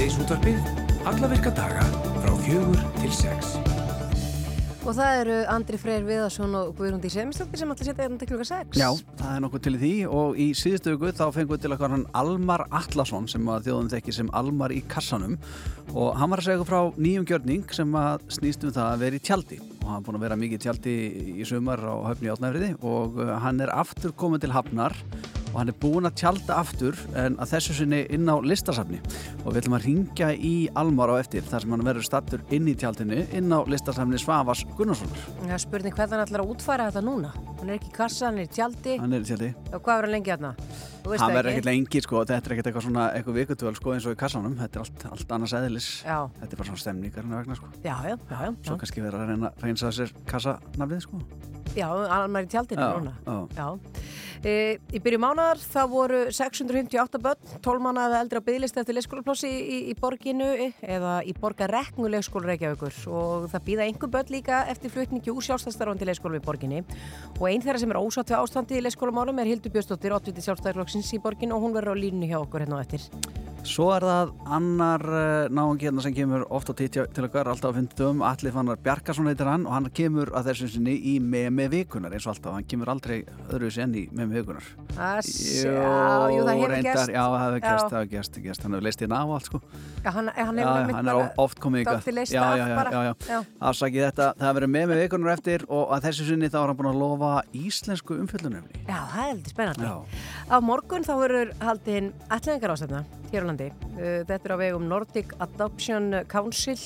Hádeisútvarpið, alla virka daga frá fjögur til sex. Og það eru Andri Freyr Viðarsson og Guðrundi Semstóttir sem allir setja hérna til klukka 6. Já, það er nokkuð til því. Og í síðustu viku þá fengum við til okkar hann Almar Allarsson sem að þjóðum þekki sem Almar í kassanum. Og hann var að segja frá nýjum gjörning sem að snýst um það að vera í tjaldi. Og hann er búin að vera mikið í tjaldi í sumar á höfni átnæfriði og uh, hann er aftur komið til Hafnar og hann er búin að tjalda aftur en að þessu sinni inn á listasafni og við ætlum að ringja í Almar á eftir þar sem hann verður stattur inn í tjaldinu inn á listasafni Svavas Gunnarssonar Það er spurning hvernig hann ætlar að útfæra þetta núna. Hann er ekki í kassa, hann er í tjaldi Hann er í tjaldi og hvað verður hann lengi hérna? Það verður ekkert lengi sko, þetta er ekkert eitthvað svona eitthvað vikutvöl sko eins og í kassanum, þetta er allt, allt annars eðlis Já. Þetta er bara svona stemningar vegna sko Já, já, já, já. Svo kannski verður að reyna að reynsa sér kassanafnið sko Já, hann er í tjaldinu núna. E, í byrju mánar það voru 658 börn, 12 mánuða eldri á bygglist eftir leikskólaplossi í, í, í borginu eða í borgareknu leikskóla Reykjavíkur og það býða einhver börn líka eftir flutningi úr sjálfstæðstarfandi leikskóla við borginni og einn þeirra sem er ósátt við ástandi í leikskólamálum er Hildur Björnsdóttir, 80. sjálfstæðarflokksins í borgin og hún verður á línu hjá okkur hérna á eftir. Svo er það annar uh, náungi hérna sem kemur oft á títja til okkar alltaf á fyndum, Alli Fannar Bjarkarsson heitir hann og hann kemur að þessu sinni í með vikunar eins og alltaf, hann kemur aldrei öðru enn í með vikunar Að sjá, jú, það hefur gerst. Já, það hefur Já. gerst, það hefur gerst, gerst hann hefur leist hérna á allt sko Já, hann, hann Já, hefur já, hann er oft komið ykkar dálítið leyst já, af já, já, bara. já, já. Já. Afsakið þetta, það verður með með vikunar eftir og að þessu sinni þá er hann búin að lofa íslensku umfjöllunumni Já, morgun þá verður haldinn ætlingar ásefna hér á landi. Uh, Þetta er á vegum Nordic Adoption Council.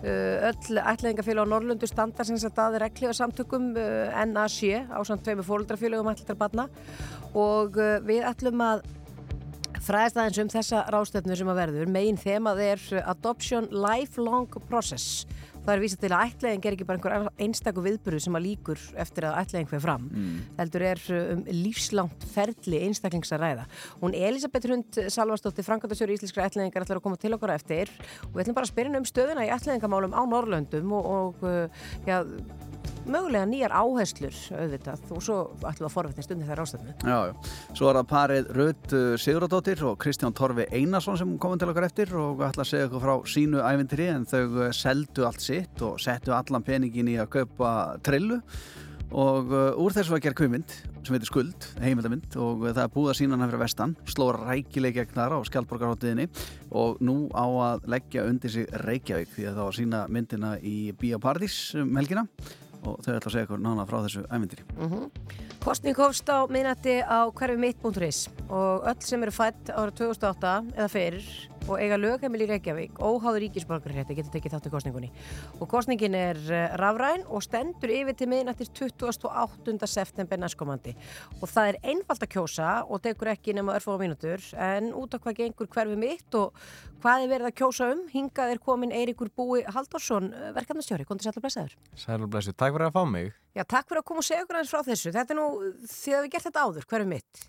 Uh, Öll ætlingarfélag á Norrlundu standa sem sagt að regli og samtökum uh, NAC á samt tveimur fólöldrafélagum ætlingar barna og við ætlum að fræðast aðeins um þessa rástefnu sem að verður. Megin þemað er Adoption Lifelong Process. Það er vísað til að ætlaðing er ekki bara einhver einstakur viðburðu sem að líkur eftir að ætlaðing fyrir fram. Heldur er um lífslangt ferli einstaklings að ræða. Hún Elisabeth Hund Salvastóttir, Frankandasjóri Íslenskra ætlaðingar ætlar að koma til okkar eftir og við ætlum bara að spyrja um stöðuna í ætlaðingamálum á Norrlöndum og, og uh, já, mögulega nýjar áherslur auðvitað og svo ætlum við að forvetna stundi þær ástæðinu. Já, já. Svo er það parið Rut uh, Siguradóttir og Kristján Torfi Einarsson sem komum til okkar eftir og ætla að segja okkur frá sínu ævintri en þau uh, seldu allt sitt og settu allan peningin í að kaupa trillu og uh, úr þessu var að gera kvimind sem heitir Skuld, heimildamind og það er búið að sína hana fyrir vestan, slóra rækileg gegn þar á skjaldborgarháttiðinni og nú á að leggja undir sig Reykjavík því að það var sína myndina í Bíapardís um helgina og þau ætla að segja okkur nána frá þessu ævintri Kostning hófst á minnati á hverfi mitt.is og öll sem eru fætt ára 2008 eða fyrir og eiga lögheimil í Reykjavík óháður ríkisborgarrétti getur tekið þátt í kostningunni og kostningin er eh, rafræn og stendur yfir til minnattir 28. september næstkomandi og það er einfalt að kjósa og tekur ekki nema örfóra mínútur en út af hvað gengur hverfi mitt og hvað er verið að kjósa um hingað er komin Eiríkur Búi Halldórsson verkefnastjóri, kontur sætla blessaður Sæl og blessu, takk fyrir að fá mig. Já, takk fyrir að koma og segja okkur aðeins frá þessu. Þetta er nú, að við gert þetta áður, hverju mitt?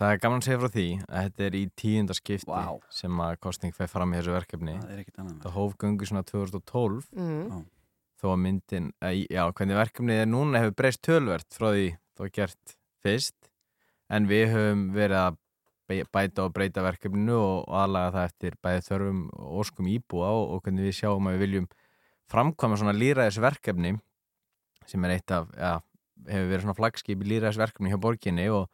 Það er gaman að segja frá því að þetta er í tíunda skipti Vá. sem að kostning fer fram í þessu verkefni. Það er ekkit annað Það hóf göngu svona 2012 Mm. þó að myndin, að, já, hvernig verkefnið er núna hefur breyst tölvert frá því það var gert fyrst en við höfum verið að bæta og breyta verkefninu og aðlaga það eftir bæði þörfum og óskum íbúa og, og hvernig við sjáum að við viljum framkvæma svona lýræðisverkefni sem er eitt af, ja, hefur verið svona flagskip í lýræðisverkefni hjá borginni og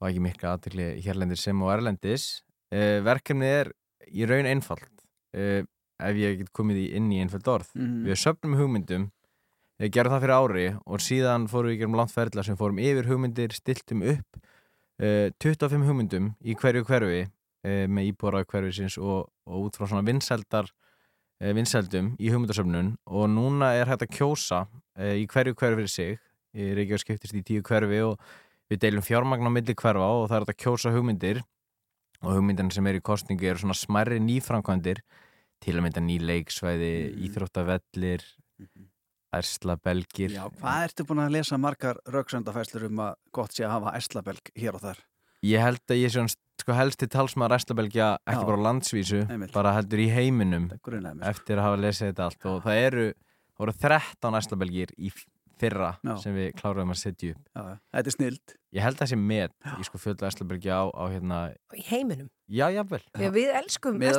var ekki mikla aðtökli hérlendir sem og erlendis. Uh, verkefnið er í raun einfalt uh, ef ég get komið í inn í einföld orð. Mhm. Við söpnum hugmyndum, við gerum það fyrir ári og síðan fórum við í gerum landferðla sem fórum yfir hugmyndir, stiltum upp uh, 25 hugmyndum í hverju hverfi með íbúraði hverfisins og, og út frá svona vinsældar uh, vinsældum í hugmyndasöfnun og núna er hægt að kjósa í hverju hverfi fyrir sig Reykjavík skiptist í tíu hverfi og við deilum fjármagn á milli hverfa og það er að kjósa hugmyndir og hugmyndirna sem er í kostningu eru svona smærri nýframkvæmdir til að mynda ný leiksvæði, Mm. íþróttavellir ærsla belgir Já, hvað ertu búin að lesa margar rauksöndafæslur um að gott sé að hafa æslabelg hér og þar? Ég held að ég sé hann sko helst til talsmaður æslabelgja ekki Já. bara á landsvísu, Einmitt. bara heldur í heiminum mér. eftir að hafa lesið þetta allt og það eru, það voru 13 æslabelgir í fyrra Já. sem við kláruðum að setja upp Já. Þetta er snild. Ég held að það sé með í sko fjöldlega Eslabergi á, á hérna Í heiminum. Já, jafnvel Já. Við elskum Já.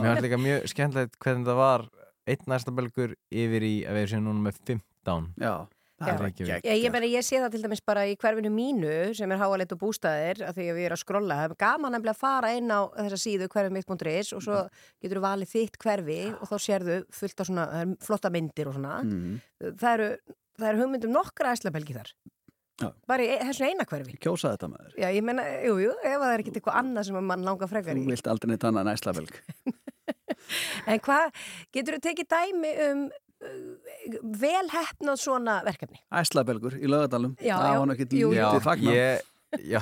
Mér var líka mjög skemmtilegt hvernig það var einn Eslabergur yfir í að við séum núna með 15 Já, það Já. er Ekki ekki Ég, ég, meni, ég sé það til dæmis bara í hverfinu mínu sem er háalit og bústæðir að því að við erum að skrolla. Það er gaman að fara inn á þessa síðu hverfimitt.is og svo getur þú valið þitt hverfi og þá sérðu fullt á svona flotta myndir og svona. Mm. Það eru, það eru hugmyndum nokkra æslabelgi þar. Já. Bara í þessu eina hverfi. Kjósa þetta maður. Já, ég menna, jú, jú, ef það er ekkert eitthvað annað sem mann langar frekar Þú í. vilt aldrei neitt annað en æslabelg. En hvað, getur þú tekið dæmi um vel hefnað svona verkefni? Æslabelgur í lögadalum. Það var náttúrulega ég, já,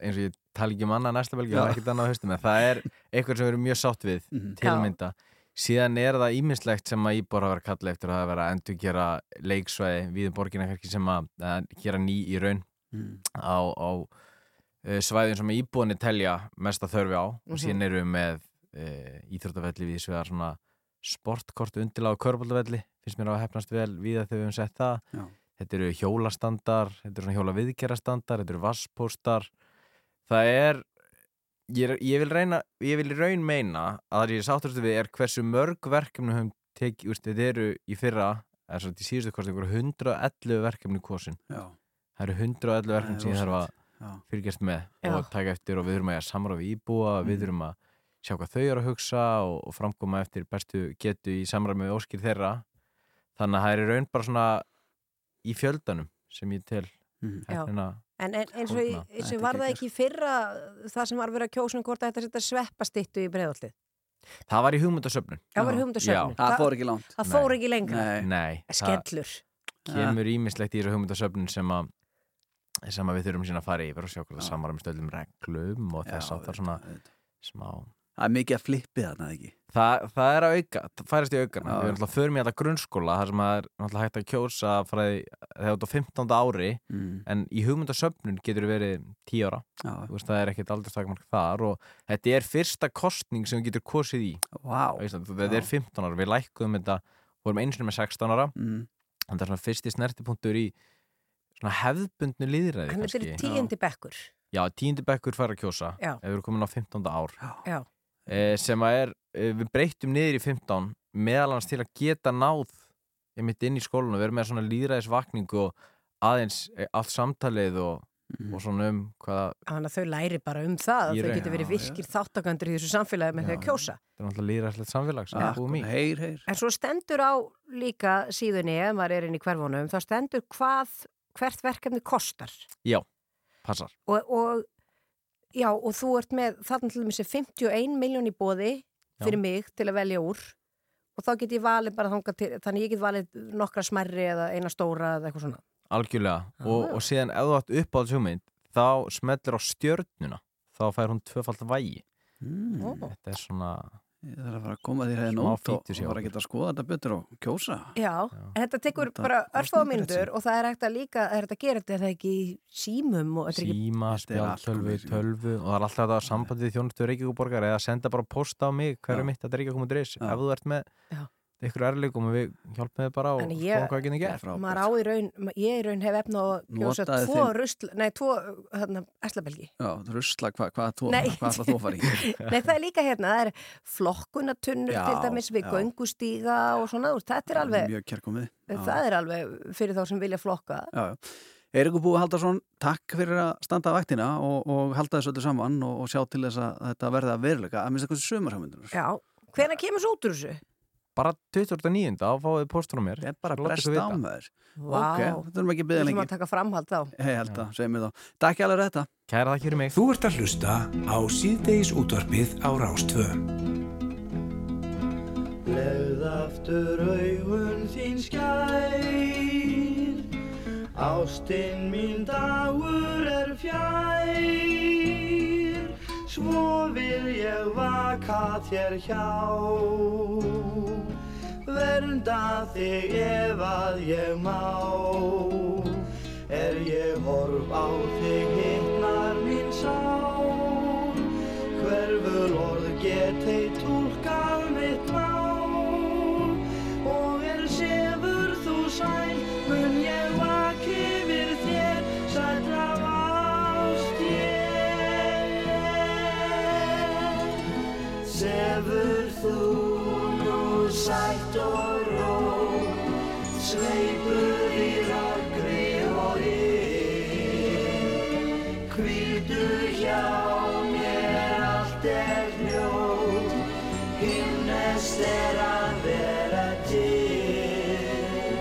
eins og ég tala ekki um annað Eslabergi, ég Já. var ekkert annað á haustum en það er eitthvað sem við erum mjög sátt við Mhm. tilmynda síðan er það ímislegt sem að íbor hafa verið að kalla eftir að það vera að endur gera leiksvæði við borgina kannski sem að, að gera ný í raun Mm. á, á uh, svæðin sem íbúinni telja mesta þörfi á og Mhm. síðan erum við með uh, íþróttavelli við svegar svona sportkort undirláð körbóltavelli finnst mér að hefnast vel við að þau höfum sett það Já. þetta eru hjólastandar þetta eru svona hjólaviðgerastandar þetta eru vasspóstar það er ég, ég vil reyna ég vil í raun meina að það ég sáttúrustu við er hversu mörg verkefni höfum tekið, þetta eru í fyrra eða svo til síðustu kosting 111 verkefni kosin Já, það eru 111 verkefni er sem ég þarf að já. fylgjast með Já. og taka eftir og við þurfum að samra við íbúa, við þurfum að sjá hvað þau eru að hugsa og, og framkoma eftir bestu getu í samræmi við óskir þeirra þannig að það er í raun bara svona í fjöldanum sem ég tel. Já. hefnina En, en eins og, í- Kólna. eins Þetta og var það ekki í fyrra það sem var verið að kjósa um hvort þetta setja sveppastittu í breiðoltið? það var í hugmyndasöfnun Það var Já. hugmyndasöfnun. Það fór ekki langt. það fór ekki lengra. Nei. nei, það Skellur. kemur ímislegt í þessu hugmyndasöfnun sem að sem að við þurfum sína að fara yfir og sjá hvað það samar um stöldum reglum og þess að það er svona smá Það er mikið að flippi þarna ekki. Það, það er að auka, það færist í aukana Já. Við erum alltaf förum í alltaf grunnskóla þar sem að er alltaf hægt að kjósa frá því þegar þú ert á 15. ári Mm. en í hugmyndasöfnun getur verið 10 ára Já, Þú veist, það er ekkert aldurstakmark þar og þetta er fyrsta kostning sem við getur kosið í Íslandi. þetta Já. er 15 ára, við lækkuðum þetta vorum einu sinni með 16 ára Mm. en það er svona fyrsti snertipunktur í svona hefðbundnu líðræði Hann er kannski. tíundi bekkur. Já, tíundi bekkur fær að kjósa Já. ef við erum komin á 15. ár Já. eh, sem að er, eh, við breytum niður í 15 meðal hans til að geta náð ég mitt inn í skólinu, við erum með svona líðræðisvakningu og aðeins eh, allt samtalið og, Mm. og svona um hvaða, Þannig að þau læri bara um það að þau getur verið já, virkir þáttakandur í þessu samfélagi með því að Já. kjósa. þetta er náttúrulega líðræðislegt samfélag sem í. Heyr, heyr. En svo stendur á líka síðunni ef maður er inn í hverfunum, þá stendur hvað hvert verkefni kostar. Passar. Og, og já, og þú ert með þarna til dæmis er 51 miljón í bóði fyrir Já. mig til að velja úr og þá get ég valið bara þangað til, þannig ég get valið nokkra smerri eða eina stóra eða eitthvað svona. Algjörlega. Og, Ah. og síðan ef þú átt uppáhalds hugmynd þá smellir á stjörnuna þá fær hún tvöfald vægi. Mm. Þetta er svona, Ég þarf að fara að koma þér hefði Smá nótt og, fara að geta að skoða þetta betur og kjósa. Já, en þetta tekur Þetta bara örfáða myndur og það er hægt að líka, er þetta að gera þetta er það ekki í símum og þetta er ekki, síma, Þetta er allt spjáltölvu, tölvu og það er alltaf þetta sambandið þjónustu Reykjavíkuborgar eða senda bara post á mig hverju Já. mitt að Reykjavík.is Já. ef þú ert með Já. Ykkur erleikum og við hjálpum þið bara og skoðum hvað ekki gert Frábært. maður á í raun, ég í raun hef efna að kjósa tvo þinn- rusl, nei, tvo, hérna, æslabelgi. Já, rusla, hvað hva, hva, ætla þú í? Nei, það er líka hérna, það er flokkunatunnur til dæmis við já. göngustíga og svona, þetta er alveg, Mjög kærkomið. Já. það er alveg fyrir þá sem vilja flokka. Já, já. Eirikur Búi Haldarsson, takk fyrir að standa að vaktina og, og halda þessu öllu saman og, og sjá til þess að þetta verða að veruleika að minnst eitthvað sömurhafmyndunar. Já, hvena kemur svo út úr þessu? Bara 29. þá fáið postur á mér Þetta er bara brest á þér. Vá, Ok, þetta erum ekki við byggðið lengi. að taka framhald þá. Hei, held að, segjum við þá. Takk alveg þetta. kæra það fyrir mig Þú ert að hlusta á síðdeis útvarpið á Rástvö. Legð aftur augun þín skær Ástinn mín dagur er fjær Svo vil ég vaka þér hjá. Vernda þig ef að ég má. Er ég horf á þig hittnar mín sál Hverful orð geti túlkað mitt mál. Og er sefur þú sæl þú nú sætt og ró, sveipur í röggri og yr. Hvíldu hjá mér allt er hljóð, himnest er að vera til.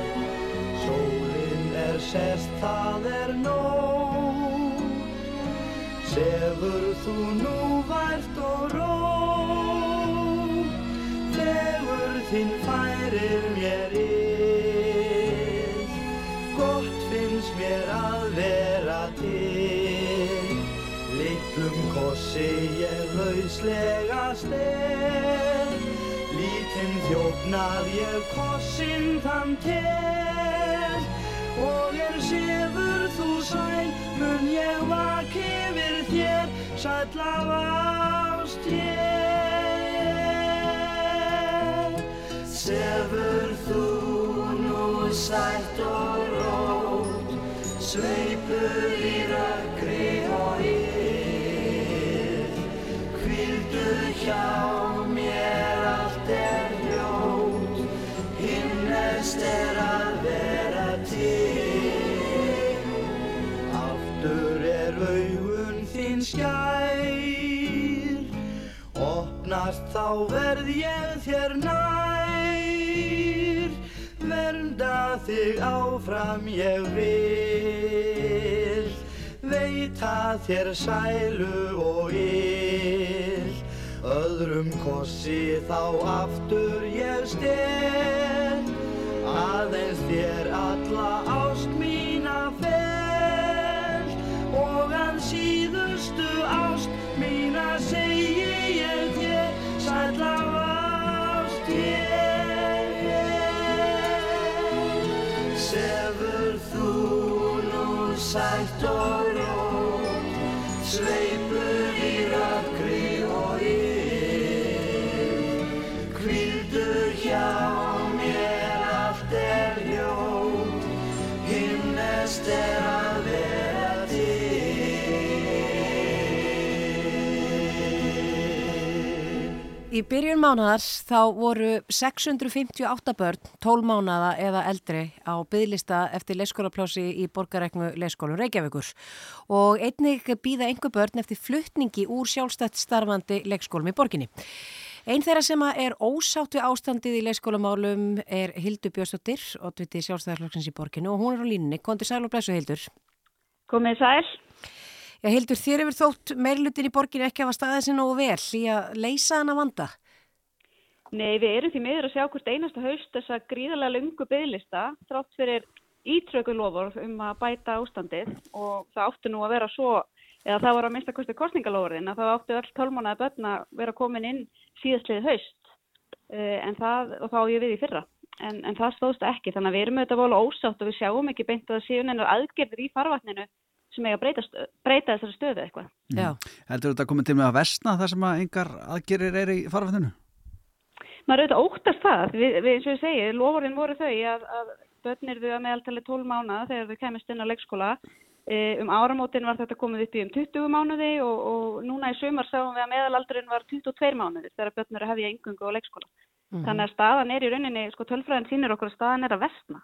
Sólinn er sest, það er nóg, sefur þú nú ég lauslega stel, lítinn þjófnað ég kossin þann tel. Og er sefur þú sæl, mun ég vaki yfir þér, sæll af ást ég. Sefur þú nú sætt og rót, sveipur í hjá mér allt er hljót, himnest er að vera til. Aftur er augun þín skær, opnast þá verð ég þér nær. Vernda þig áfram ég vil, veita þér sælu og ill. Öðrum kossi þá aftur ég stel, aðeins þér alla ást mína fel. Og að síðustu ást mína segi ég þér, sæll af ást ég. Sefur þú nú sætt og rót, sveipur Í byrjun mánadars þá voru 658 börn, 12 mánada eða eldri á bygglista eftir leikskólaplási í borgareknu leikskólum Reykjavíkur og einnig býða einhver börn eftir fluttningi úr sjálfstætt starfandi leikskólum í borginni. Einn þeirra sem er ósátt við ástandið í leikskólamálum er Hildur Björnsdóttir, oddviti sjálfstæðarflokksins í borginu og hún er á línunni. Kondur sæl og blessu Hildur. Komið sæl. Já, Hildur, þér hefur þótt meirlutin í borginu ekki hafa staðið sér nógu vel í að leysa hana vanda? Nei, við erum því miður að sjá hvort einasta haust þess að gríðarlega lungu bygglista þrátt fyrir ítröku lofur um að bæta ástandið og það áttu nú að vera svo, eða það var að mista kosti kostningalofurinn að það áttu öll tólmánaði börn að vera komin inn síðastliðið haust uh, en það, og þá ég við í fyrra. En, en það stóðst ekki, þannig að við erum auðvitað volið ósátt og við sjáum ekki beint að það séu neinar aðgerðir í farvatninu sem eiga að breyta, breyta þessari stöðu eitthvað. Já. Heldur þetta komið til með að versna þar sem að engar aðgerir er í farfættinu? Maður auðvitað óttast það, við, við eins og ég segi, lofurinn voru þau að, að börnir við að meðaltali 12 mánuða þegar þau kemist inn á leikskóla. E, um áramótin var þetta komið upp í um 20 mánuði og, og núna í sumar sáum við að meðalaldurinn var 22 mánuði þegar börnir að hefja yngungu á leikskóla. Mhm. Þannig að staðan er í rauninni, sko tölfræðin sínir okkur að staðan er að vestna.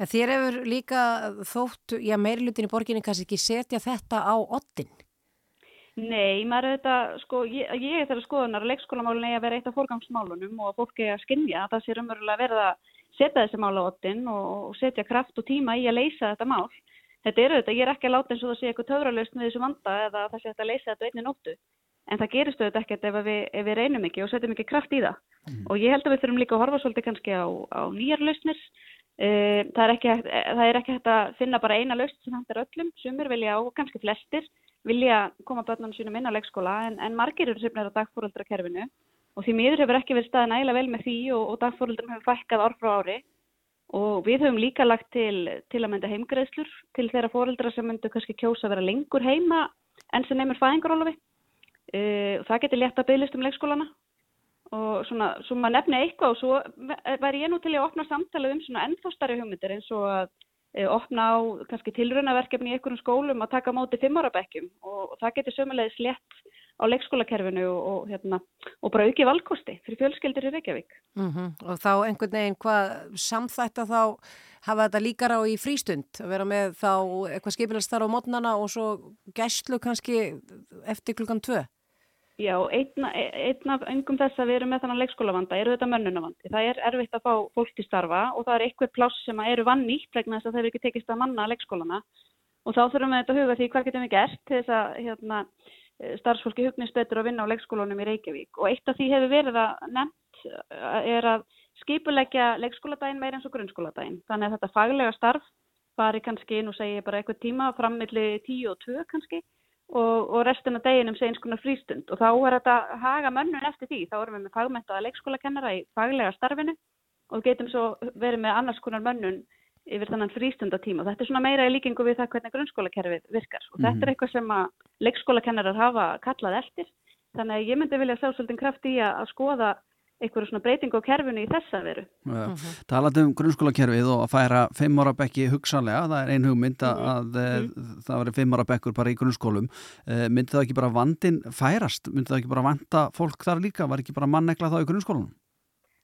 En þér hefur líka þótt, já, meirlutin í borginni kannski ekki setja þetta á oddin. Nei, maður er þetta, sko, ég, ég er þeirra skoðunar að leikskólamálun eigi að vera eitt af fórgangsmálunum og að fólk eigi að skinja að það sé raunverulega verið að setja þessi mál á oddin og, og setja kraft og tíma í að leysa þetta mál. Þetta er auðvitað, ég er ekki að láta eins og það sé eitthvað töfralaust með þessu vanda eða það sé þetta að leysa þetta einni nóttu. En það gerist auðvitað ekkert ef við, ef við reynum ekki og setjum ekki kraft í það. Og ég held að við þurfum líka að horfa svolítið kannski á, á nýjar lausnir. Uh, það, er ekki, það er ekki hægt að finna bara eina laust sem hendur öllum. Sumir vilja og kannski flestir vilja koma börnunum sínum inn á leikskóla en, en margir eru sefnir á dagfóröldrakerfinu og því miður hefur ekki verið staðið nægilega vel með því og, og dagfóröldrum hefur fækkað ár frá ári og við höfum líka lagt til, til að mynda heimgreðslur til þeirra fóröldra sem myndu kannski kjósa að vera lengur heima enn sem nefnir fæðingarólofi. Uh, það getur létt að byggðlist um leikskólana og svona, svo maður nefni eitthvað og svo væri ég nú til að opna samtalið um svona ennþá starri hugmyndir eins og að e, opna á kannski tilraunaverkefni í einhverjum skólum að taka móti fimmarabekkjum og, og það getur sömulegis létt á leikskólakerfinu og, og, hérna, og bara auki valkosti fyrir fjölskyldur í Reykjavík. Mm Og þá einhvern veginn hvað samþætta þá hafa þetta líkar á í frístund að vera með þá eitthvað skipilast þar á mótnana og svo gæslu kannski eftir klukkan tvö? Já, einn af öngum þess að við erum með þannig leikskólavanda eru þetta mönnunavandi. Það er erfitt að fá fólk til starfa og það er eitthvað pláss sem eru vann nýtt vegna þess að þeir ekki tekist að manna leikskólana og þá þurfum við þetta að huga því hvað getum við gert til þess að hérna, starfsfólki hugnist betur að vinna á leikskólanum í Reykjavík og eitt af því hefur verið að nefnt eh, er að skipulegja leikskóladaginn meir eins og grunnskóladaginn. Þannig að þetta faglega starf fari kannski, nú segir ég bara eitthvað tíma, frammilli 10 og 2 kannski og, og restin af deginum sé eins konar frístund og þá er þetta haga mönnun eftir því, þá erum við með fagmentaða leikskólakennara í faglega starfinu og getum svo verið með annars konar mönnun yfir þannan frístundatíma. Þetta er svona meira í líkingu við það hvernig grunnskólakerfið virkar og mm -hmm. þetta er mhm. eitthvað sem að leikskólakennarar hafa kallað eftir þannig að ég myndi vilja sjá svolítið kraft í að skoða einhverju svona breyting á kerfinu í þessa veru. Ja, uh -huh. Talað um grunnskólakerfið og að færa fimm ára bekki hugsanlega, það er ein hugmynd að, að eh, -huh. Mhm. það veri fimm ára bekkur bara í grunnskólum. Uh, myndi það ekki bara vandin færast? Myndi það ekki bara vanda fólk þar líka? Var ekki bara mannegla þá í grunnskólunum?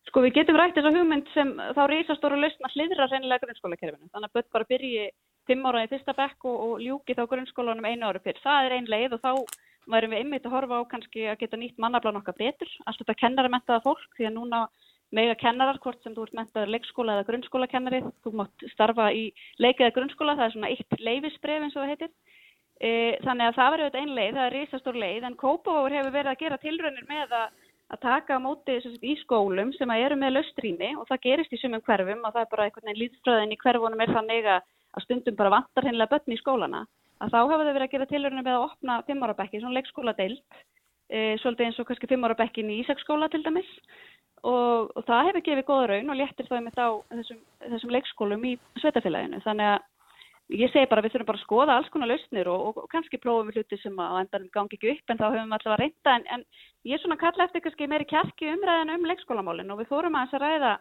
Sko við getum rætt þessa hugmynd sem þá reysastóru lausna hlýðra reynilega grunnskólakerfinu. Þannig að börn bara byrji fimm ára í fyrsta bekk og, og ljúki þá grunnskólanum einu ára fyrr. Það er ein leið og þá værum við einmitt að horfa á kannski að geta nýtt mannaflan okkar betur, allt þetta kennaramentaða fólk því að núna mega kennarar hvort sem þú ert mentaður leikskóla eða grunnskóla kennari, þú mátt starfa í leikið eða grunnskóla, það er svona eitt leifisbref eins og það heitir. E, þannig að það verður auðvitað einn leið, það er risastór leið en Kópavóður hefur verið að gera tilraunir með að, að taka á móti í skólum sem eru með laustrými og það gerist í sumum hverfum og það er bara einhvern veginn líðfröðin í hverfunum er þannig að stundum bara vantar hennilega börn í skólana að þá hafa þau verið að gera tilhörinu með að opna fimmárabekki, svona leikskóladeild, e, svolítið eins og kannski fimmárabekkin í Ísaksskóla til dæmis og, og það hefur gefið góða raun og léttir það með þá þessum, þessum leikskólum í sveitafélaginu. Þannig að ég segi bara við þurfum bara að skoða alls konar lausnir og, og, og kannski prófum við hluti sem á endanum gangi ekki upp en þá höfum við allavega reynda en, en ég er svona kalla eftir kannski meiri kjarki umræðan um leikskólamálinn og við fórum að þess að ræða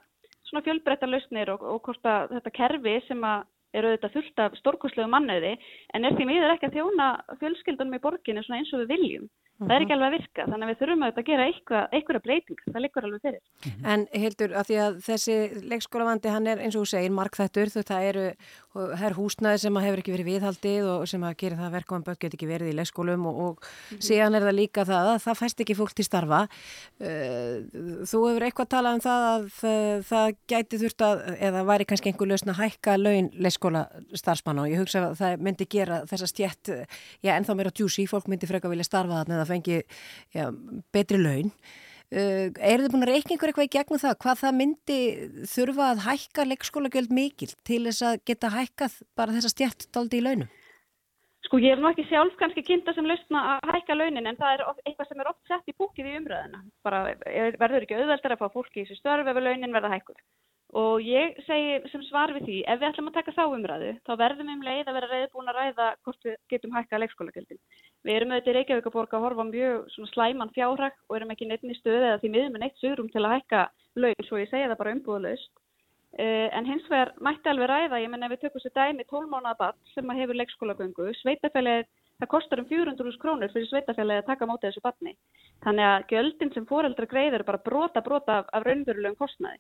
svona fjölbreytta lausnir og hvort að þetta kerfi sem að eru auðvitað fullt af stórkoslegu mannöði en er því miður ekki að þjóna fjölskyldunum í borginu eins og við viljum. -hmm. það er ekki alveg að virka þannig að við þurfum að gera eitthvað, eitthvað breyting það liggur alveg fyrir mm -hmm. En Hildur, að því að þessi leikskólavandi hann er eins og þú segir markþættur það eru her húsnaði sem hefur ekki verið viðhaldið og sem að gera það að börn get ekki verið í leikskólum og, og mm -hmm. síðan er það líka það að það fæst ekki fólk til starfa uh, þú hefur eitthvað talað um það að það, það gæti þurft að eða væri kannski einhver lausn að hækka laun leikskóla starfsmann og ég hugsa að það myndi gera þessa stjætt, já ennþá meira djúsi, fólk myndi freka vilja starfa þarna eða fengi já, betri laun. Uh, eru þið búin að reikna ykkur eitthvað í gegnum það? Hvað það myndi þurfa að hækka leikskólagjöld mikil til þess að geta hækkað bara þessa stjætt daldi í launum? Sko ég er nú ekki sjálf kannski kynnta sem lausna að hækka launin en það er eitthvað sem er oft sett í búkið í umröðina. Bara verður ekki auðveldar að fá fólki í þessu störf ef launin verða hækkuð. Og ég segi sem svar við því, ef við ætlum að taka þá umræðu, þá verðum við um leið að vera reyðbúin að ræða hvort við getum hækka leikskólagjöldin. Við erum auðvitað í Reykjavíkaborg að horfa mjög slæman fjárhag og erum ekki neitt í stöðu eða því miðum er neitt sögurum til að hækka laun, svo ég segja það bara umbúðalaust. Uh, en hins vegar mætti alveg ræða, ég menna ef við tökum sér dæmi 12 mánuða barn sem hefur leikskólagöngu, sveitafælið, það kostar um 400.000 krónur fyrir sveitafælið að taka mótið þessu barni. Þannig að göldin sem foreldra greiður er bara brota brota af, af raunverulegum kostnaði.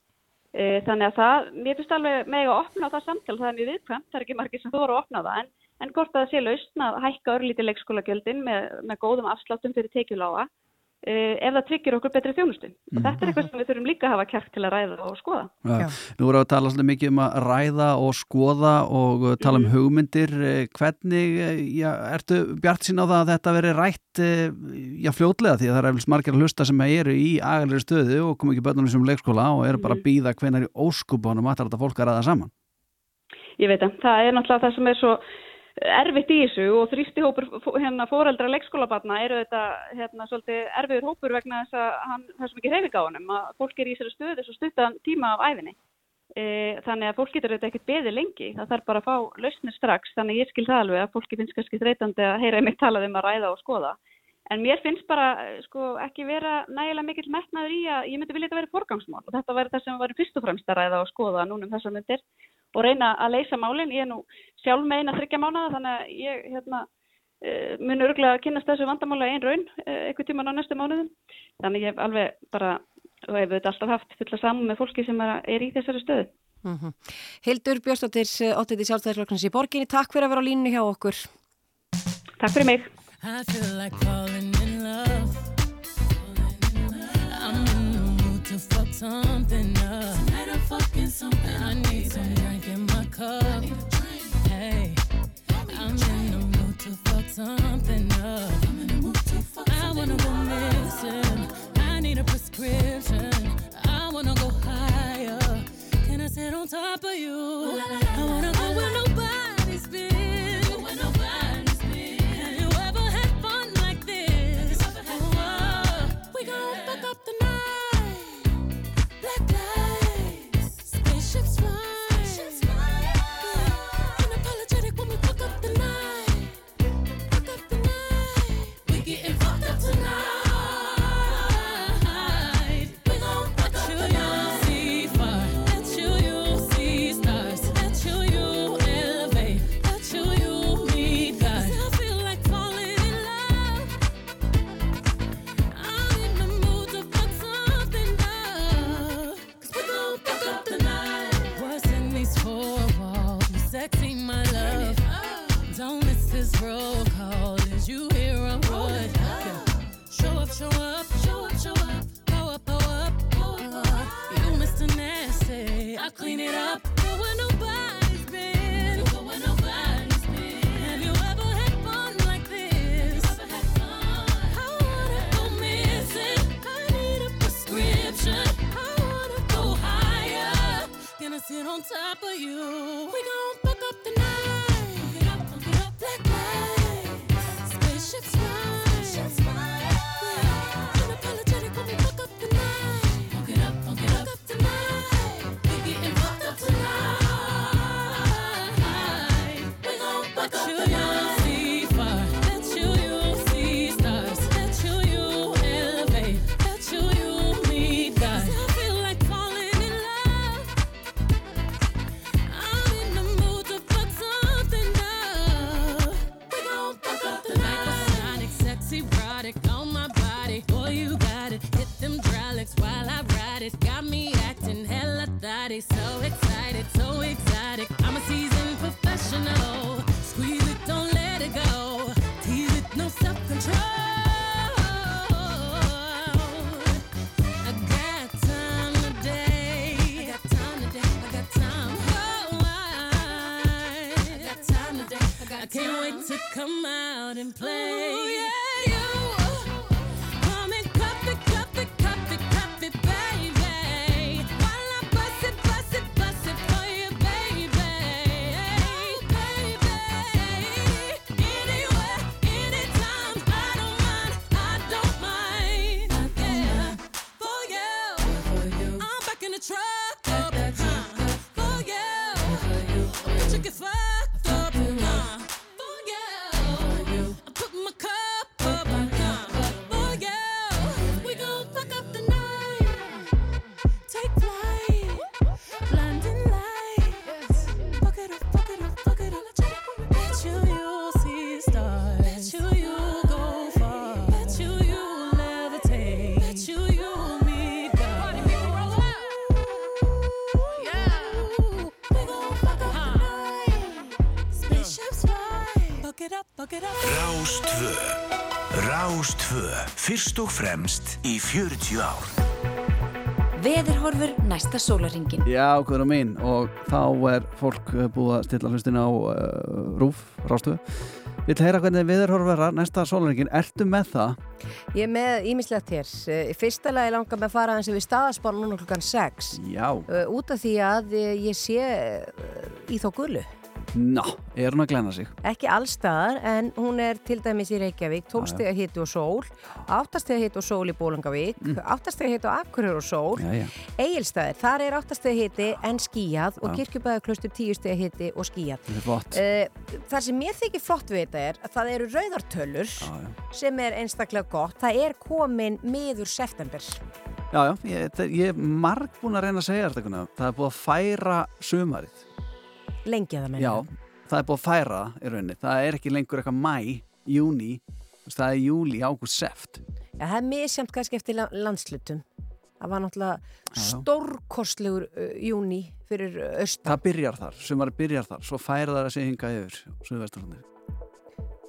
E, þannig að það, mér finnst alveg með að opna það samtal, það er mjög viðkvæmt, það er ekki margir sem þú voru að opna það, en, en hvort að það sé lausn að hækka örlítið leikskólagjöldin með, með góðum afsláttum fyrir tekjulága Eh, ef það tryggir okkur betri þjónustu. Og þetta er eitthvað sem við þurfum líka að hafa kært til að ræða og skoða. Ja, Nú erum við að tala svolítið mikið um að ræða og skoða og uh, tala um mm. hugmyndir. Eh, hvernig, eh, já, ertu bjart sín á það að þetta veri rætt já, fljótlega? Því að það er eflust margir að hlusta sem eru í agalegri stöðu og kom ekki börnum sem leikskóla og eru bara að mm. býða hvenar í óskupunum að þetta fólk að ræða saman? Ég veit að það er náttúrulega það sem er svo erfitt í þessu og þrýsti hópur hérna fóreldra leikskólabarna eru þetta hérna svolítið erfiður hópur vegna þess að hann, það er svo mikið reyfing á honum að fólk er í þessari stöðu svo stuttan tíma af æfinni e, þannig að fólk getur þetta ekkert beði lengi það þarf bara að fá lausnir strax þannig ég skil það alveg að fólki finnst kannski þreytandi að heyra einmitt talað um að ræða og skoða. En mér finnst bara sko ekki vera nægilega mikill metnaður í að ég myndi vilja þetta verið forgangsmál og þetta verður það sem var fyrst og fremst að ræða og skoða núnum þessar myndir og reyna að leysa málinn. Ég er nú sjálf með eina þryggja mánuða þannig að ég hérna, uh, mun örgulega að kynast þessu vandamála einn raun uh, eitthvað tíman á næstu mánuðum. Þannig ég hef alveg bara, og hef þetta alltaf haft fulla saman með fólki sem er, er í þessari stöðu. Mm -hmm. Hildur Björnstóttir, óttið í sjálfstæðisflokksins í borginni, takk fyrir að vera á línu hjá okkur. Takk fyrir mig. I feel like falling in love. I'm in the mood to fuck something up. Tonight I'm fucking something I need some drink in my cup. Hey, I'm in the mood to fuck something up. I'm in the mood to fuck I wanna go missing. I need a prescription. I wanna go higher. Can I sit on top of you? I wanna go where nobody's sit on top of you. We gon' come out and play. Fyrst og fremst í 40 ár Veðurhorfur næsta sólaringin. Já, guður mín og þá er fólk eh, búið að stilla hlustin á uh, rúf, rástöðu Vill heyra hvernig viðurhorfara næsta sólaringin Ertu með það? Ég er með ímislegt hér. Eh, Í fyrsta lagi langar með að fara eins og við staðaspána núna klukkan 6. Já Uh, út af því að eh, ég sé uh, í þá gullu. Ná, er hún að glenna sig? Ekki allstaðar en hún er til dæmis í Reykjavík, 12 steg að hitti og sól, 8 steg að hitti og sól í Bólangavík, mm. 8 steg að hitti og Akureyri og sól, Já, já Egilstaðir, þar er 8 steg að hitti en skíjað og. Kirkjubæðarklaustur 10 steg að hitti og skíjað. Þetta er flott Uh, það sem mér þykir flott við þetta er að það eru rauðartölur Já, sem er einstaklega gott. Það er komin miður september. Já, já, ég, ég er marg búin að reyna að segja þetta. Það er búið að færa sumarið Lengi að það menna. Já, það er búið að færa í rauninni Það er ekki lengur eitthvað mæ júni það er júli, ágúst, seft Ja, það er misjamt kannski eftir la- landslutum. Það var náttúrulega stórkostlegur uh, júni fyrir austan. það byrjar þar, sumari byrjar þar svo færa það að segja hinga yfir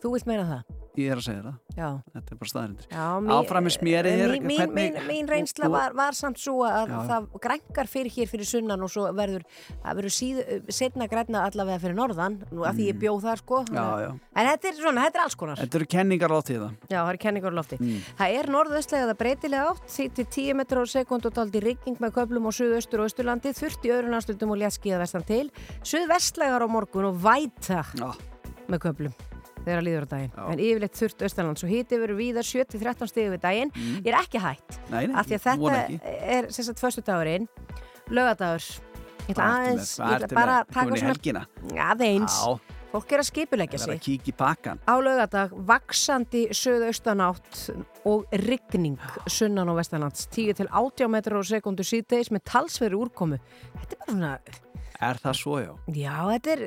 Þú vilt meina það? Ég er að segja það Já. þetta er bara staðarindir Já, Áfram með smjörið hér, mín, mín, mín, mín reynsla var, var samt svo að Já. það grænkar fyrir hér fyrir sunnan og svo verður, það verður setna grænna allavega fyrir norðan, nú að því ég bjóð það sko. Mm. Já, já. En þetta er svona, þetta er alls konar. þetta eru kenningar á tíða Já, það er kenningar á lofti. Mm. Það er norðvestlega það breytilega átt, því til 10 metrar á sekund og daldi rigging með köflum á suðaustur og austurlandi, þurft í öðru landstundum og léttskíða vestan til, suðvestlegar á morgun og væta með köflum þegar að líður á daginn. Já. En yfirleitt þurft austanlands og hiti verður víða 7-13 stig við daginn. Ég er ekki hætt, Mm. Nei, nei, af því að þetta er sem sagt föstu dagurinn, lögadagur. Ég ætla aðeins, ég ætla bara að taka svona aðeins. Já, Fólk er að skipulegja það er sig að kíkja í pakkan á laugardag vaksandi söðaustanátt og rigning sunnan og vestanlands 10 til 80 metrar á sekundu síðdeis með talsveri úrkomu þetta er bara svona, Er það svo, já? já þetta er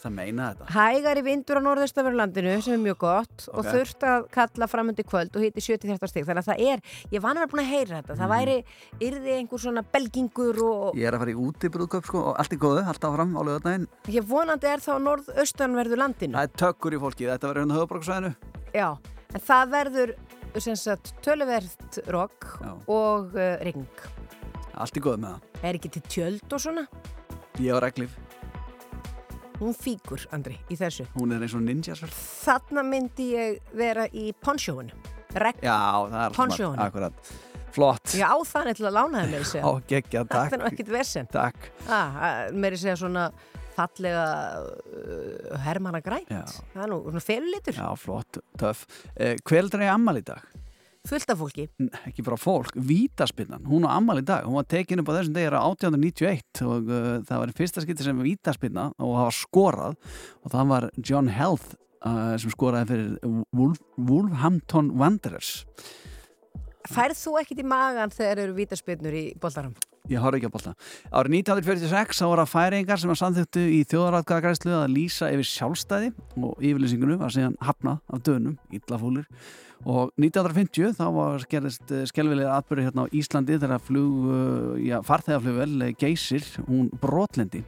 Það meina þetta. Hægari vindur á norðaustaverlandinu sem er mjög gott og Ok. þurft að kalla framundi kvöld og hitti 70-30 stig. Þannig að það er, ég var hann búin að heyra þetta. Það væri, yrði einhver svona belgingur og Ég er að fara í útibrúðköp sko og allt er góðu, allt áfram á lögadaginn ég vonandi er þá norðaustanverðu landinu Það er tökkur í fólki, þetta verður hérna höfubróksvæðinu Já, en það verður er það Er? Ég og Reglif, Hún fíkur, Andri, í þessu. hún er eins og ninja sver. Þarna myndi ég vera í ponchóinu. Regn. Já, það er Ponchóinu. Akkurat, flott Já, á þannig til að lána þeim með Á, þessu. geggja, Þetta er nú takk ekkit versen. Takk Ah, meiri segja svona fallega uh, hermana grænt. Já. Það er nú svona felulitur. Já, flott, töff eh, Hver er það í ammal í dag? Fullt af fólki. Ekki bara fólk, Vítaspinnan Hún á ammal í dag, hún var tekin upp á þessum degi 1891 og uh, það var fyrsta skipti sem Vítaspinna og var skorað og það var John Health uh, sem skoraði fyrir Wolf, Wolfhampton Wanderers Færð þú ekkit í magan þegar eru vítaspyrnur í boltarum? Ég horf ekki á bolta. Árið 1946 þá voru að færingar sem að samþyktu í þjóðaratkvæðagræslu að lýsa yfir sjálfstæði og yfirlýsingunum var síðan hafnað af dönum, illafúlir. Og 1950 þá var gerðist skelvilega atbyrði hérna á Íslandi þegar flug, uh, já, farþegaflugvel geysir, hún brotlendi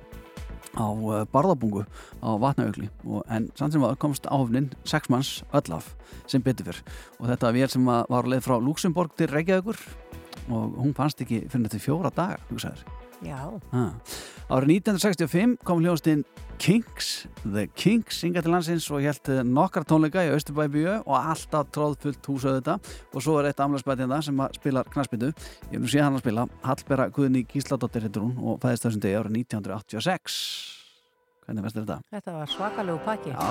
á barðabungu á vatnaugli en samt sem að komst áhafnin sex manns öll af sem betur fyrr og þetta var vél sem var leið frá Luxemburg til Reykjavíkur og hún fannst ekki fyrir þetta fjóra daga hugsaður. Árið 1965 kom hljóðastinn Kings, The Kings synga til landsins og helt nokkar tónleika í Östurbæbíu og alltaf tróðfullt húsauð þetta og svo er eitt amlagsbætjanda sem að spilar knaspindu ég vil nú sé hann að spila. Hallbera Guðni Gísladóttir heitur hún og fæðist þessum degi árið 1986 hvernig veist þetta? Þetta var svakalegu pakki. Já.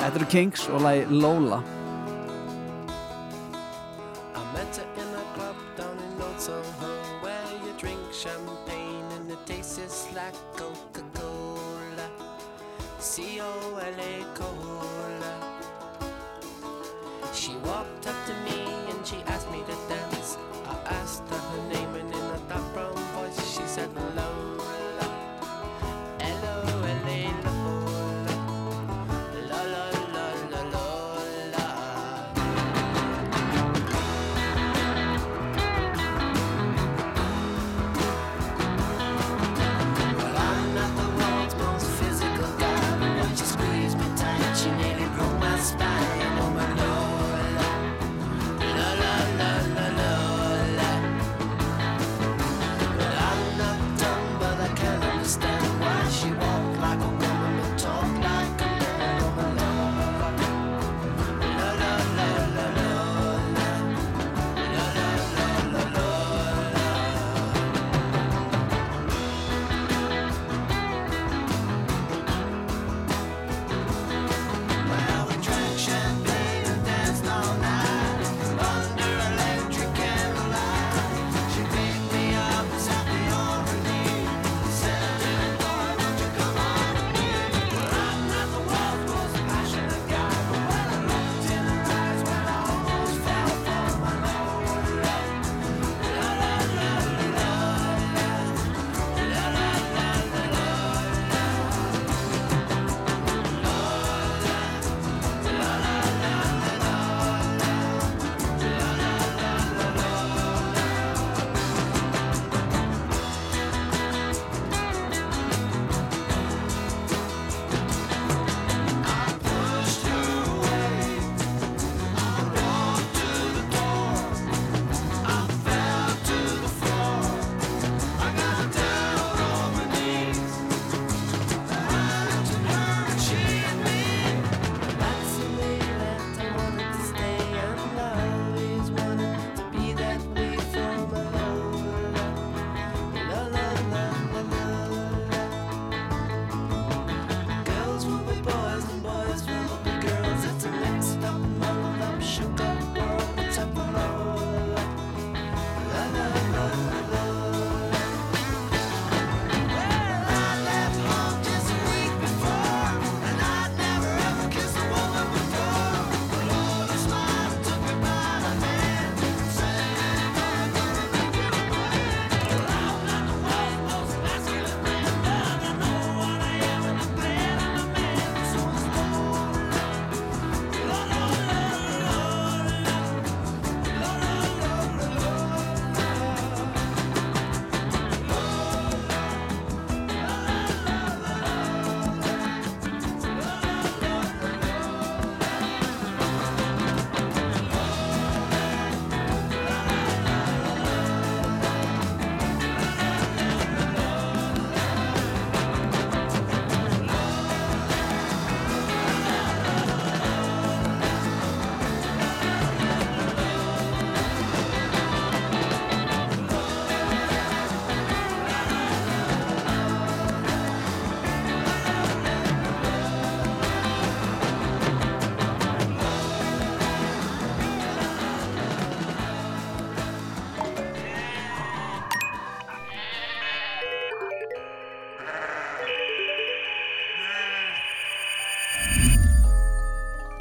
Þetta eru Kings og lagi Lola C-O-L-A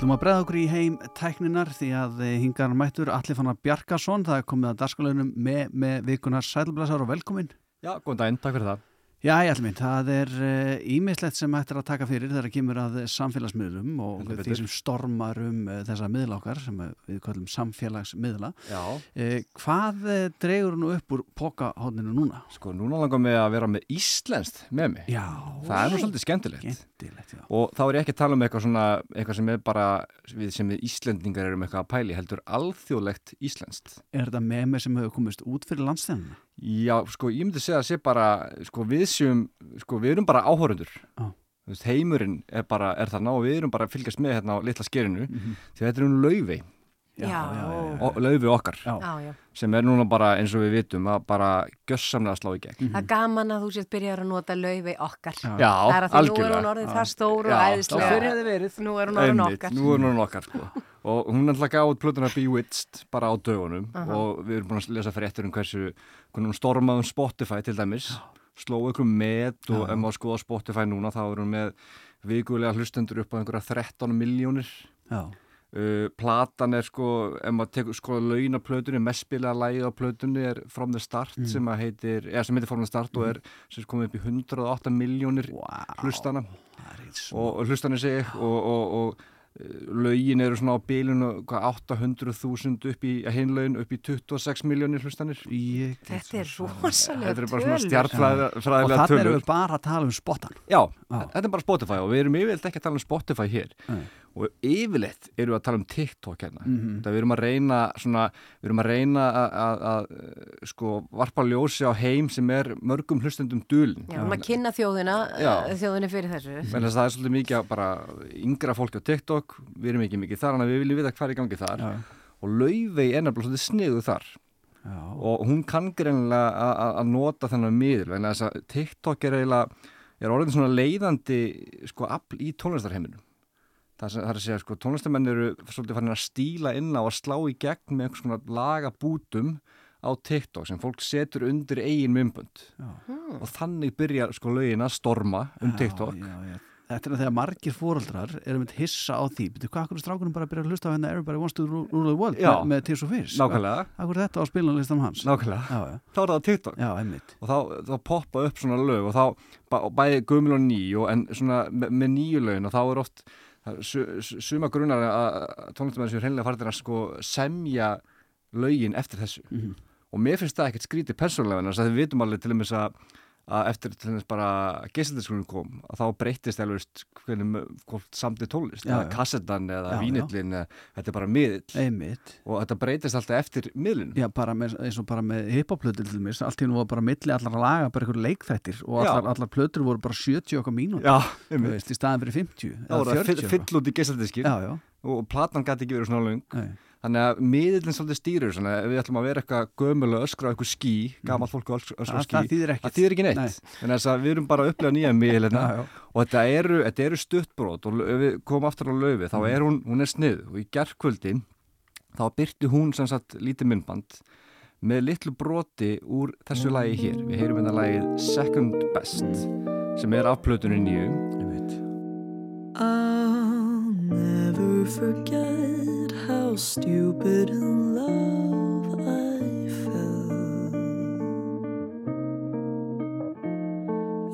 Þú maður bregða okkur í heim tækninar því að eh, hingar mættur Allir Fannar Bjarkason, það er komið að dagskalunum með, með vikunar sælblesar og velkomin. Já, góðan daginn, takk fyrir það. Já, ég ætlum minn, það er ímislegt sem ættir að taka fyrir þegar kemur að samfélagsmiðlum og Heldur því betur. sem stormar um eh, þessa miðla okkar sem eh, við kallum samfélagsmiðla. Já. Eh, hvað eh, dregur nú upp úr pokahóðninu núna? Sko, núna langar mig að vera með íslenskt með mig. Já. Það er nú svolítið skemmtilegt. Skemmtilegt, já. Og þá er ég ekki að tala um eitthvað svona, eitthvað sem er bara, við sem við Íslendingar erum eitthvað að pæli, heldur alþjóðlegt íslenskt. Er þetta með mig sem hefur komist út fyrir landstæðuna? Já, sko, ég myndi segja að sé bara, sko, við séum, sko, við erum bara áhórundur. Veist, heimurinn er bara, er þarna og við erum bara að fylgjast með hérna á litla skerinu, því þetta er um laufey. Já, já, já. Og laufi okkar. Já, já. Sem er núna bara, eins og við vitum, að bara gjössamlega slá í gegn. Það er gaman að þú sétt byrjar að nota laufi okkar. Já, það er að því nú er hún orðið Já. það stór og Já, æðislega. Nú er hún orðið Einmitt, okkar. Nú er hún okkar sko og hún er alltaf gáð plötuna Bewitched bara á dögunum Aha. og við erum búin að lesa fyrir eftir um hversu hvernig hún stormaði um Spotify til dæmis slóðu ykkur með og ef maður skoða Spotify núna þá er hún með vikulega hlustendur upp á einhverja 13 miljónir Já. Uh, platan er sko, ef maður tekur sko laun á plötunni, mest spilaða lægið á plötunni er From the Start Mm. sem að heitir, eða sem heitir From the Start og er sem er komið upp í 108 miljónir wow. hlustana og, og hlustana sig og, og, og uh, lögin eru svona á bílunu 800.000 upp í hinlaun upp í 26 miljónir hlustanir Þetta er rosalega Þetta er bara svona tölur. stjartfræðilega Og þannig tölur erum við bara að tala um spotan. Já, þetta er bara Spotify og við erum yfirleitt ekki að tala um Spotify hér Nei. Og yfirleitt erum við að tala um TikTok hérna Mhm. það við erum að reyna svona, við erum að reyna að, að, að sko varpa ljósi á heim sem er mörgum hlustendum dulin Já, maður kynna þjóðina, eh, þjóðinni fyrir þessu. Men þess að það er svolítið mikið að bara yngra fólki á TikTok, við erum ekki mikið þar en við viljum vita hvað er í gangi þar Já. og Laufey er nefnilega svolítið sniðu þar Já. og hún kann greinlega að- að að nota þennan miðl en þess að TikTok er eiginlega er orðin svona leiðandi sko afl í tónlistarheiminum það, það er að segja sko tónlistamenn eru svolítið farin að stíla inn á að slá í gegn með einhvers konar lagabútum á TikTok sem fólk setur undir eigin mymbönd Já. og þannig byrjar sko lögin að storma um TikTok Já, já. Þetta er þegar margir fóreldrar eru með hissa á því, betur hvað akkur strákunum bara byrja að hlusta á hérna Everybody Wants to Rule the World Já. með, með Tears of Fears Nákvæmlega. Akkur er þetta á spilanlistam hans Nákvæmlega, já, já. þá er það TikTok Já, einmitt og þá, þá poppa upp svona lög og þá bæði gömul og ný og en svona með, með nýju lögin og þá er oft suma grunar að tónlistamenn sem hreinlega farið að sko semja lögin eftir þessu Mhm. og mér finnst það ekkert skrítið persónulega en þess að við vitum alveg til dæmis að að eftir dæmis bara geisildiskunum kom að þá breyttist alveg veist, hvernig mö- hvort samtið tónlist Já, eða kassetan eða vínillin eða, þetta er bara miðill. Einmitt. Og þetta breytist alltaf eftir miðlun Já, bara með, eins og bara með hiphoplötur til mér, allt í hennu voru bara milli allar að laga bara einhver leikþættir og allar, allar plötur voru bara 70 okkar veist, í staðin fyrir 50 þá voru það fyll, eitthvað. fyll út í já. og platan gæti ekki verið svona löng. Nei. Þannig að miðillin svolítið stýrir svona, ef við ætlum að vera eitthvað gömul og öskra á eitthvað skí, gammal fólk og öskra á Það- skí það þýðir ekkert. það þýðir ekki neitt Nei. þannig að þess að við erum bara að upplega nýja já. og þetta eru, þetta eru stuttbrót og ef við komum aftur á löfi þá Mhm. er hún, hún er snið og í gerðkvöldin þá byrti hún sem sagt lítið myndband með litlu broti úr þessu lagi hér við heyrum þetta lagið Second Best sem er af plötunni nýju I'll never forget how stupid in love I felt.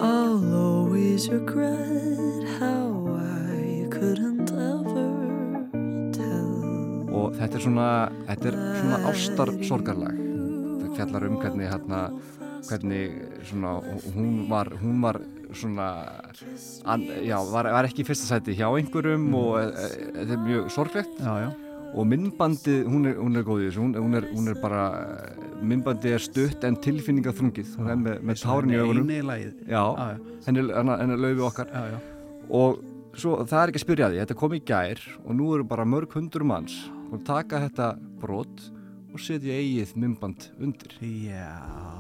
I'll always regret how I couldn't ever tell. og þetta er svona, þetta er svona ástarsorgarlag þetta fjallar um hvernig hérna, hvernig svona, hún var, hún var svona an, já, var, var ekki í fyrsta sæti hjá einhverjum og e, e, þetta er mjög sorglegt. Já, já. og myndbandið, hún er, hún er góð í þessu hún, hún, er, hún er bara myndbandið er stutt en tilfinningaþrungið hún er með, með tárin í já. henni, henni laufi okkar. Og svo það er ekki að spyrja því, þetta kom í gær og nú eru bara mörg hundur manns og taka þetta brot og setja eigið myndband undir. Já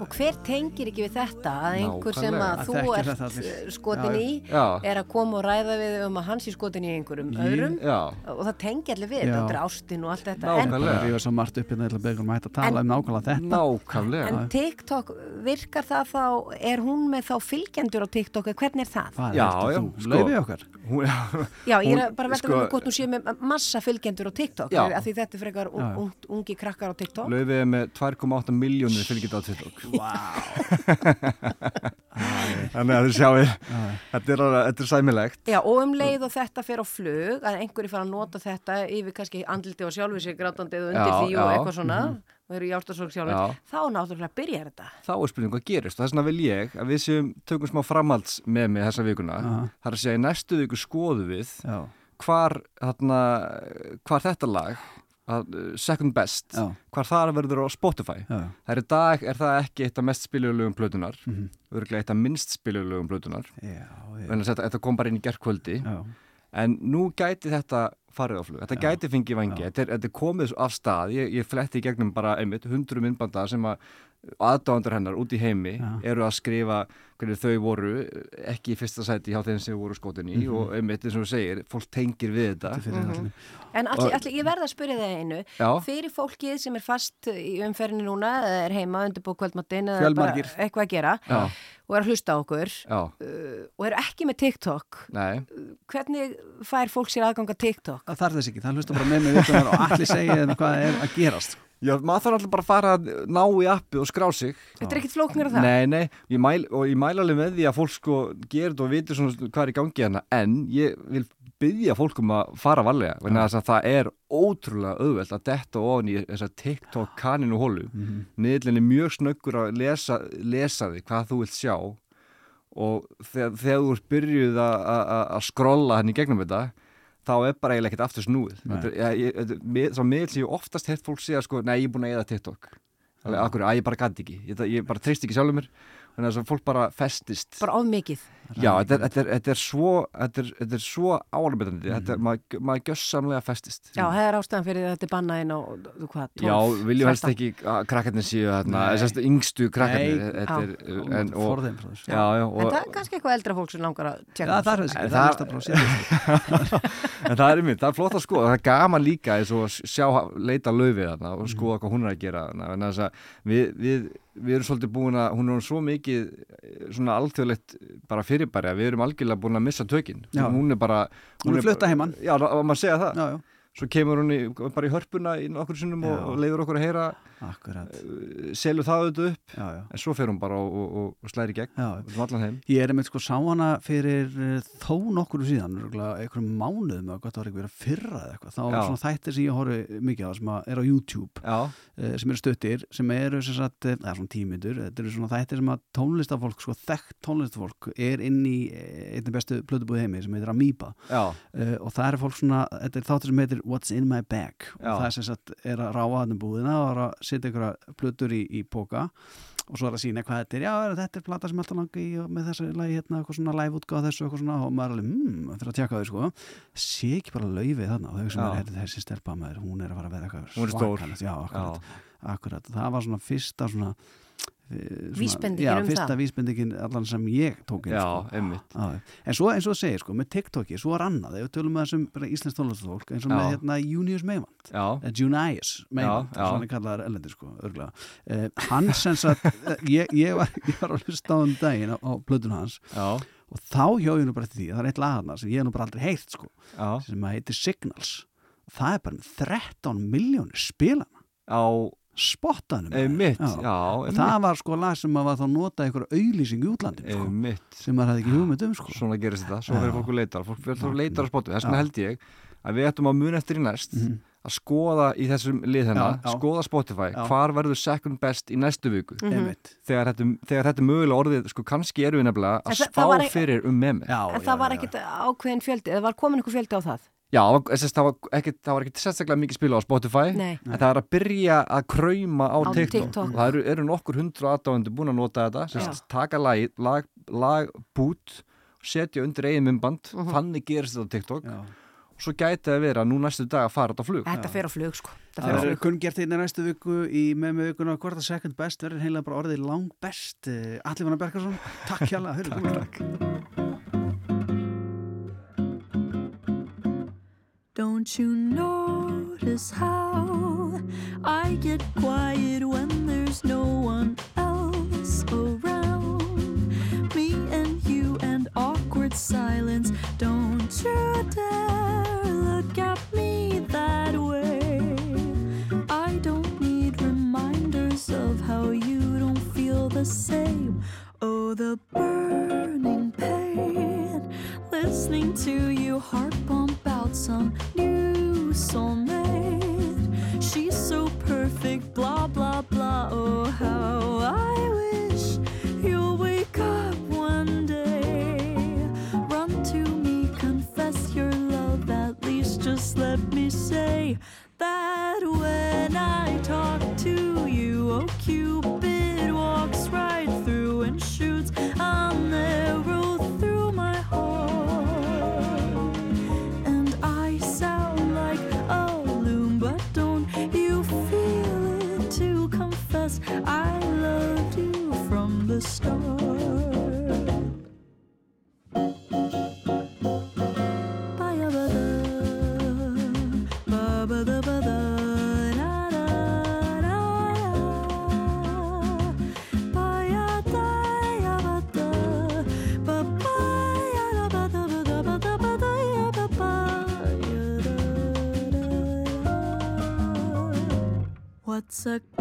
Og hver tengir ekki við þetta að einhver sem að þú þekkir ert eh, skotin í Já. er að koma og ræða við um að hans er skotin í einhverjum Í- öðrum já. og það tengi allir við, þetta er ástin og allt þetta Nákvæmlega. en, er hérna, að beða um að hætta að tala um nákvæmlega þetta. Nákvæmlega. en TikTok, virkar það þá er hún með þá fylgjendur á TikTok hvernig er það? Hvað Já, já, sko. Laufið okkar? Hún, Já, ég er Hún- bara að velta sko- með hvort hún sé með massa fylgjendur á TikTok af því þetta er frekar ungi krakkar á TikTok Laufið er með 2,8 miljónir fylgjita á TikTok. Þannig að þið sjáu, þetta er, þetta er sæmilegt. Já, og um leið og þetta fer á flug að einhverju fara að nota þetta yfir kannski andliti og sjálfur sig grátandi eða undir Já, því og já, eitthvað svona sjálfur, Já. þá náttúrulega byrjar þetta Þá er spurning hvað gerist og þess vegna vil ég að við séum tökum smá framhalds með mig þessa vikuna. Já. Það er að segja í næstu viku skoðu við Já. hvar, þarna, hvar þetta lag uh, Second Best Já. hvar það verður á Spotify Já. það er í dag er það ekki eitt af mest spiljulögum plötunar Mhm. örgulega eitt af minnst spiljulögum plötunar Já, já. en þetta, kom bara inn í gerðkvöldi en nú gæti þetta farið á flug, þetta Já. gæti fengið vangi þetta er, þetta er komið af stað, ég, ég fletti í gegnum bara einmitt hundru myndbanda sem að aðdáðandur hennar út í heimi Já. eru að skrifa hvernig þau voru ekki í fyrsta sæti hjá þeim sem voru skotin í Mhm. og einmitt eins og þú segir, fólk tengir við þetta Mhm. allir. En allir, allir, ég verða að spyrja það einu Já. fyrir fólkið sem er fast í umferðinu núna eða er heima undir bókvöldmattin eða bara eitthvað að gera Já. og er að hlusta á okkur uh, og eru ekki með TikTok nei hvernig fær fólk sér aðgang að TikTok? Það þarf þess ekki, það hlusta bara með mig og allir segja hvað er að gerast. Já, maður þarf alltaf bara að fara að ná í appi og skrá sig Þetta er ekkit flóknir af það? Nei, nei, ég mæl, og ég mæla alveg með því að fólk sko gerir þetta og vitur svona hvað er í gangi hérna en ég vil byggja fólk um að fara varlega vegna þess að það er ótrúlega auðvelt að detta ofan í þessa TikTok kaninu hólu Mhm. niðurlinni mjög snöggur að lesa, lesa þig hvað þú vilt sjá og þegar, þegar þú ert byrjuð að- að að skrolla hann í gegnum þetta þá er bara eiginlega ekkert aftur snúið. Svo miðl sem ég oftast heilt fólk segja sko, nei ég er búin að eða TikTok. Alveg, akkur, að ég bara gæti ekki. Ég, ég bara treyst ekki sjálfur mér þannig að fólk bara festist. Bara of mikið. Já, þetta er, þetta er, þetta er svo þetta er, þetta er svo þetta er, maður, maður gjössamlega festist. Já, það er ástæðan fyrir þetta er bannaðinn og þú hvað, 12, Já, viljum helst 13. ekki að krakkarnir séu þarna, yngstu krakkarnir. Er, Já. en, það er kannski eitthvað eldra fólk sem langar að Já, tjekka það er þess En það það- er en það er einmitt, það er flott að skoða. Það er gaman líka eins og að sjá leita löfið þarna og skoða hvað hún er að gera þarna. En þess að við, við, erum svolítið búin að hún er svo mikið eh, svona alþjóðlegt bara fyrirbæri að við erum algjörlega búin að missa tökin Já. hún er bara Hún er flutta heimann. já, maður segja það Já, já, svo kemur hún í, bara í hörpuna í nokkur sinnum og, og leiður okkur að heyra akkurat. uh, selur það auðvitað upp Já, já. en svo fer hún bara og, og, og, slæri gegn um Ég er einmitt sko sá hana fyrir uh, þó nokkuru síðan, örugglega einhverjum mánuðum eða hvað það var eitthvað fyrra eða eitthvað. Var Já. svona þættir sem ég horfi mikið á sem að er á YouTube já, uh, sem eru stuttir, sem eru sem sagt, eh, það er svona tímyndur, þetta eru svona þættir sem að tónlistafólk, sko þekkt tónlistafólk er inn í eh, einnig bestu plötubúið heimi sem heitir Amoeba já, uh, og það er fólk svona, þetta er þáttur sem heitir What's in my bag og það er sem sagt er að ráa setja einhverja plötur í, í póka og svo er að sína hvað þetta er, já er, þetta er plata sem alltaf langi og með þessu lagi hérna, eitthvað svona live útgáð þessu eitthvað svona og maður er alveg, hmm, fyrir að tjekka þau sko. Sé ekki bara laufið þarna og þau sem Já. er, þessi stelpa maður, hún er að fara að vera eitthvað svakalegt. já, akkurat, akkurat, það var svona fyrsta svona- Vísbendingin um fyrsta það. vísbendingin allan sem ég tók inn já, sko. einmitt Já, en svo eins og þú segir sko, með TikToki, svo er annað, ef við tölum með þessum bara íslensk tónlistafólk, eins og Já. með hérna Junius Meivand, já, eða Junius Meivand, Já, já. svona kallaðar ellendir sko, örgulega. Uh, hann sem sagt, eh, ég, ég, var, ég var að hlusta á um daginn á, á plötun hans já, og þá hjá ég nú bara til því, að það er eitt lag þarna sem ég nú bara aldrei heyrt sko, já sem að heitir Signals, og það er bara með 13 miljónir spilana, á spottanum. einmitt, Já. já, Og einmitt það var sko lag sem að var þá notað einhver auðlýsing í útlandin sko, sem maður hafði ekki hugmynd um sko. svona gerist þetta, svo verður fólk að leita fólk verður að leita á spotu, þess vegna held ég að við ættum að muna eftir í næst Mhm. að skoða í þessum lið hennar skoða Spotify, Já. hvar verður second best í næstu viku Mhm. Einmitt. þegar, þetta, þegar þetta mögulega orðið sko kannski erum við nefnilega að það- spá það ein- fyrir um Já, En það var ekkit ákveðin fjöldi, eða var komin einhver fjöldi á það? Já, það var það var ekkit sérstaklega mikið spila á Spotify Nei. en það er að byrja að krauma á, Á TikTok. TikTok. það eru, eru nokkur hundru aðdáðandi búin að nota þetta sérst, taka lag, lag, lag bút setja undir eigin mymband Mhm. þannig gerist þetta á TikTok Já. svo gæti það verið að nú næstu dag að fara þetta á flug Þetta fer á flug sko Þetta Það fer á verður flug. kunngert í næstu viku í með með vikuna hvort að second best verður heila bara orðið lang best Allir Vannar Bergarsson, takk hjá Don't you notice how I get quiet when there's no one else around? Me and you and awkward silence. Don't you dare look at me that way. I don't need reminders of how you don't feel the same. Oh, the burning pain. Listening to you heart bump out some new soulmate. She's so perfect, blah, blah, blah. Oh, how I wish you'll wake up one day. Run to me, confess your love. At least just let me say that when I talk to you, oh, Cupid What's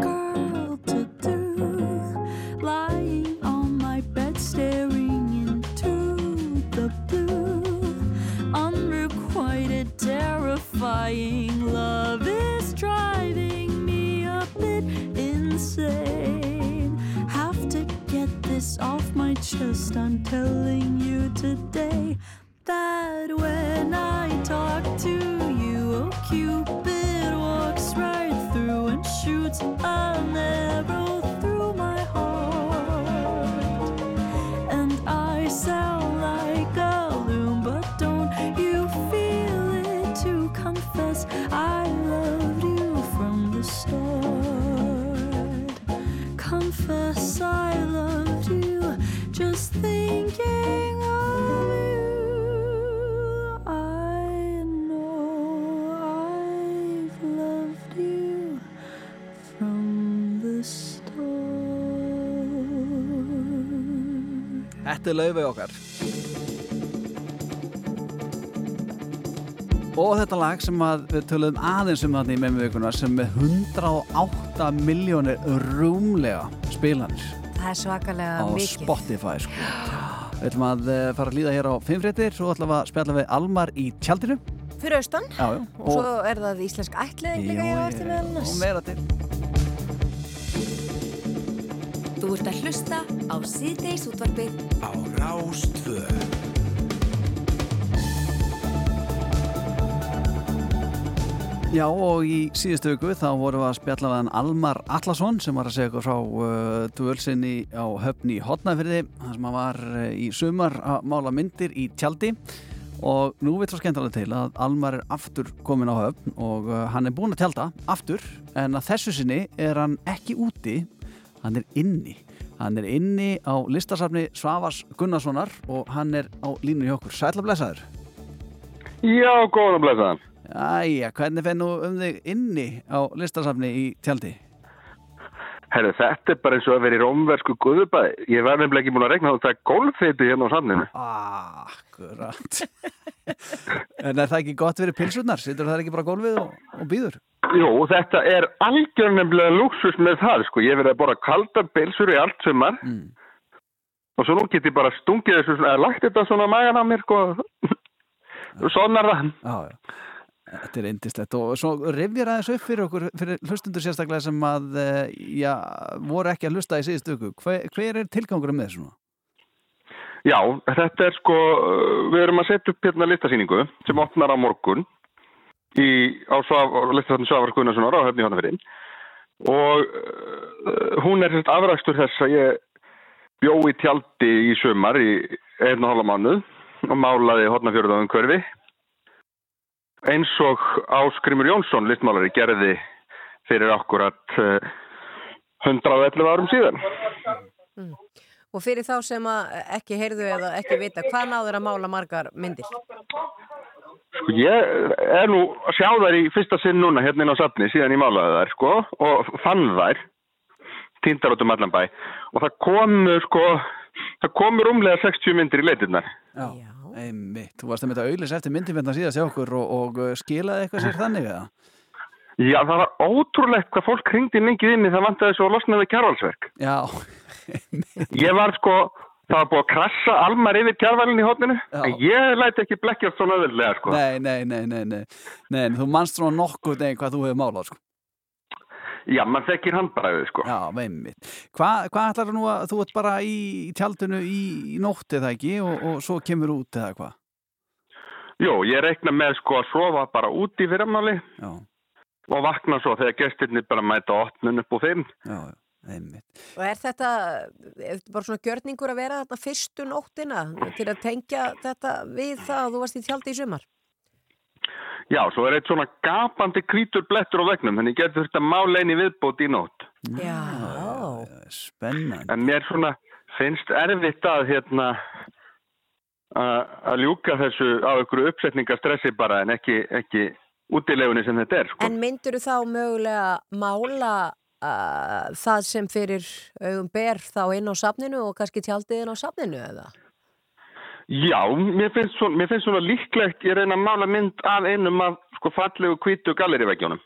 er laufið okkar. Og þetta lag sem við töluðum aðeins um þarna í memmivíkuna sem með 108 miljónir rúmlega spilanir. Það er svakalega á mikið. Spotify sko. Við ætlum að eh, fara að líða hér á fimmfréttir svo ætlum við að spjalla við Almar í tjaldinu. Fyrir austan. Já, já. Og svo er það íslensk ætliðing líka ég á eftir meðal og annars meira til Þú ert að hlusta á síðdeis útvarpið. Á Rástvö Já og í síðustu viku þá vorum við að spjalla við hann Almar Allarsson sem var að segja okkur frá uh, dvölsinni á höfni í Hotnafyrði þar sem hann var uh, í sumar að mála myndir í tjaldi. Og nú veit svo skemmtilega til að Almar er aftur komin á höfn og uh, hann er búin að tjalda aftur en að þessu sinni er hann ekki úti hann er inni hann er inni á listasafni Svavars Gunnarssonar og hann er á línu hjá okkur Sætla blessaður Já, góðan að blessa. Æja, hvernig fenn nú um þig inni á listasafni í tjaldi? Herru, þetta er bara eins og að vera í rómversku guðubæði. Ég var nefnilega ekki búin að regna þá það er golfeiti hérna á safninu. Akkurat En er það ekki gott fyrir pilsurnar? Sittur það ekki bara á gólfið og, og býður? Jú, þetta er algjör nefnilega luxus með það, sko. Ég verið að bora kaldar pilsur í allt sumar mm. og svo nú get ég bara stungið þessu, eða lagt þetta svona magan á mér, sko. Svona er það. Já, já Þetta er eindislegt og svo rifjir aðeins upp fyrir okkur, fyrir hlustundur sérstaklega sem að, eh, já, voru ekki að hlusta í síðustu ykkur. Hver, hver er tilgangurum með þessu nú? Já, þetta er sko, uh, við erum að setja upp hérna listasýningu sem opnar á morgun í, á listasýningu Svavar Gunnarssonar á höfni Hjónafyrinn og uh, hún er afrækstur þess að ég bjó í tjaldi í sumar í einn og hálfa mánuð og málaði hotnafjörðu á umhverfi eins og Áskrimur Jónsson, listmálari, gerði fyrir akkurat uh, 111 árum síðan. Og fyrir þá sem ekki heyrðu eða ekki vita, hvað náður að mála margar myndir? Sko ég er nú að sjá þær í fyrsta sinn núna hérna inn á safni síðan ég málaði þær sko og fann þær týndar út um allan bæ. Og það komu sko það komu rúmlega 60 myndir í leitirnar. Já, einmitt. Þú varst að mynda auðlis eftir myndinvendan síðan sjá okkur og, og uh, skilaði eitthvað sér þannig eða? Já, það var ótrúlegt hvað fólk hringdi mikið inn í það vantaði svo að losna við kjárvalsverk Já, Ég var sko, það var búið að krassa almar yfir kjárvalin í hotninu Já. en ég læti ekki blekkjast svona öðurlega sko nei, nei, nei, nei, nei. Nei, þú manst svona nokkuð neginn hvað þú hefur málað, sko. Já, maður þekkir handbræðið sko Já, einmitt. Hvað hva ætlar nú að þú ert bara í, í tjaldinu í, í nótt eða ekki og, og svo kemur út eða hvað? Jó, ég reikna með sko að sofa bara út í fyrramáli Já. og vakna svo þegar gestirni bara mæta 8 upp og 5 Já, einmitt. Og er þetta, er þetta bara svona gjörningur að vera þarna fyrstu nóttina til að tengja þetta við það að þú varst í tjaldi í sumar? Já, svo er eitt svona gapandi hvítur blettur á vegnum, þannig að mála einu viðbót í nótt. Já. Spennandi. En mér svona finnst erfitt að hérna að ljúka þessu á einhverju uppsetningastressi bara en ekki, ekki útilegunni sem þetta er. Sko. En myndur þá mögulega mála uh, það sem fyrir augum ber þá inn á safninu og kannski tjaldið inn á safninu eða? Já, mér finnst, svona, mér finnst svona líklegt ég reyna að mála mynd af einum af sko fallegu hvítu galeriveggjónum.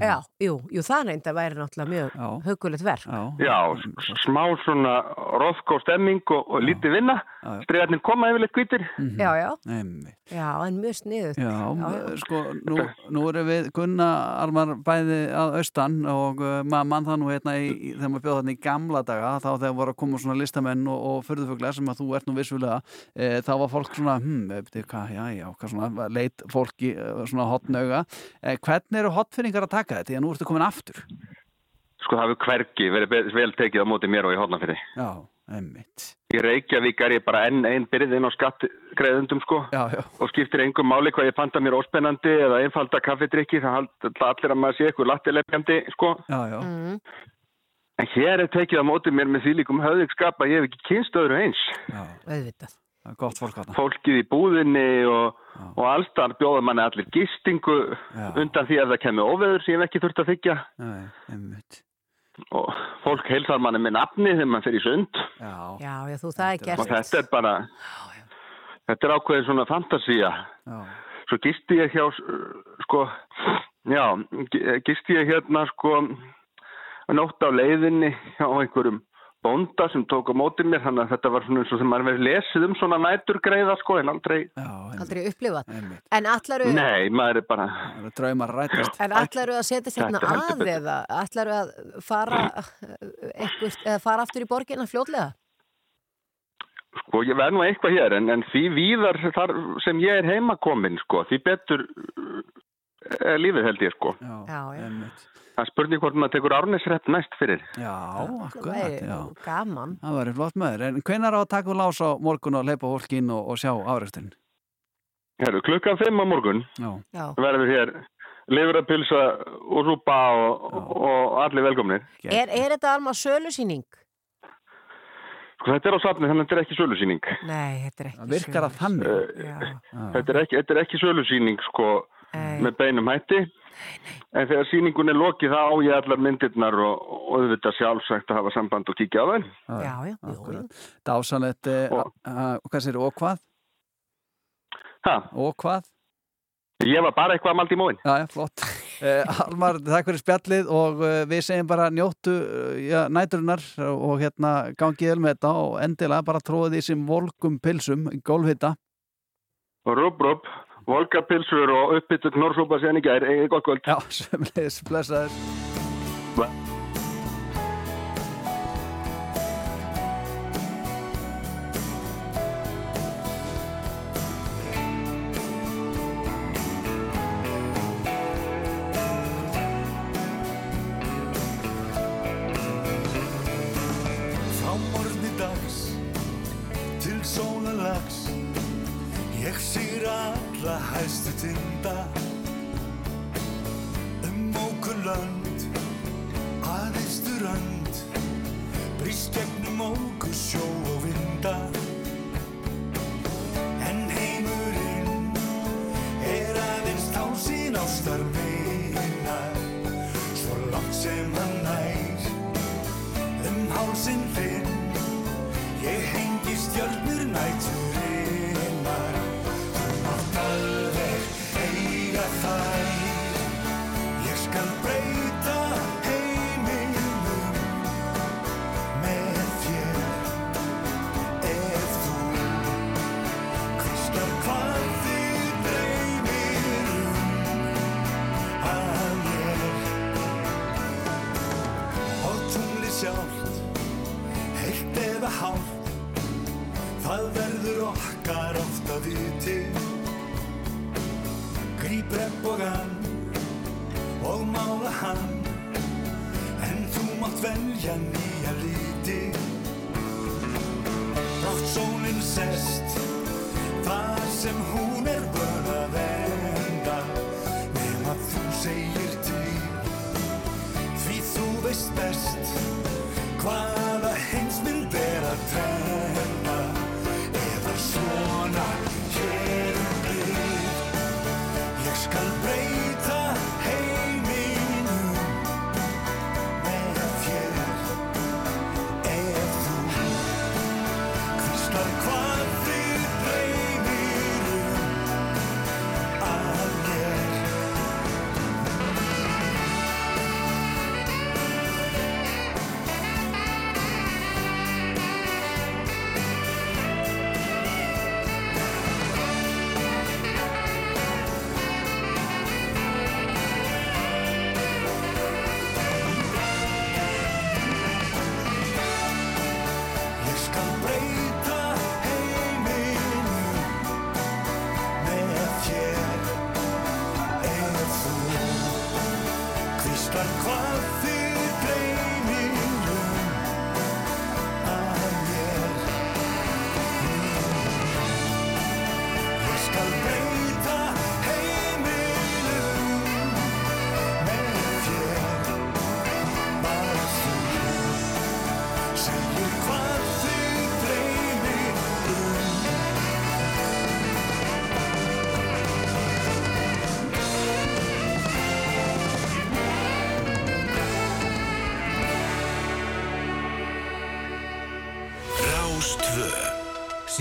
Já, jú, jú, það reynda væri náttúrulega mjög hugulegt verk. Já, s- smá svona roðkó stemming og, og lítið vinna. Stríðarnir koma yfirleitt hvítir. Já, já. Einmitt. Já, en mjög sniðut. Já, sko, nú, nú erum við Gunna Almar bæði að austan og uh, maður mann það nú hérna í, þegar maður bjóð þarna í gamla daga þá þegar voru að koma svona listamenn og, og fyrðufuglar sem að þú ert nú vissulega e, þá var fólk svona, hm, veitir hvað, já, já, hvað svona, leit fólki svona hotnauga. E, hvernig eru hotfinningar að taka þetta? Því að nú ertu komin aftur. Sko það hefur hvergi verið vel tekið á móti mér og í hotnafyrði. Já, einmitt. Í Reykjavík er ég bara enn einn byrðið inn á skattgreðundum sko já, já. og skiptir engum máli hvað ég panta mér óspennandi eða einfalda kaffidrykki það allir að maður sé eitthvað lattilegjandi sko Já, já. Mm. en hér er tekið á móti mér með því líkum höfðingskap að ég hef ekki kynst öðru eins Já, auðvitað gott fólk að fólkið í búðinni og, og allstar bjóða manni allir gistingu undan því að það kemur óveður sem ég hef ekki þurft að þykja Nei, einmitt. og fólk heilsar manni með nafni þegar mann fer í sund. Já, Já, já, þú það er gert. og þetta er bara þetta er ákveðin svona fantasía. Já. svo gisti ég hjá sko, já, gi- gisti ég hérna sko nótt á leiðinni hjá einhverjum bónda sem tók á móti mér þannig að þetta var svona eins og sem maður verið lesið um svona næturgreiða sko en aldrei Aldrei upplifað. En allaru, nei, maður er bara en allaru að setja Þetta heldur að eða allaru að fara eitthvað, eða fara aftur í borginna fljótlega? sko ég verð nú eitthvað hér en, en því víðar þar sem ég er heima komin sko því betur lífið held ég sko Já, já, já. það spurning hvort maður tekur árnesrepp næst fyrir Já, akkurat, gaman. Það væri flott með þér. En hvenær á að taka úr lás á morgun og leipa fólk inn og, og sjá áreksturinn? Herru, klukkan 5 á morgun Já. Já. verður hér lifurapilsa og rúpa og, og allir velkomnir. Er, er þetta alma sölusýning? Sko, þetta er á safni þannig að þetta er ekki sölusýning. Nei, þetta er ekki Það virkar að þannig. Uh, þetta, er ekki, þetta er ekki sölusýning sko með beinum hætti. En þegar sýningun er lokið þá á ég allar myndirnar og, og auðvitað sjálfsagt að hafa samband og kíkja á þeim. Já, já, jú. Dásanlegt, eh, Og- uh, hvað sér, og hvað? Ha? Og hvað? Ég var bara eitthvað að maldi í móin. Já, já, flott. Uh, Almar, takk fyrir spjallið og uh, við segjum bara njóttu uh, já, næturinnar og hérna gangið vel með þetta og endilega bara tróðið í sem volkum pilsum, gólfhitta. Og rúb, rúb, volkapilsur og uppbyttu knorsúpa síðan í gær. Egið gott kvöld. Já, semleis, blessaður.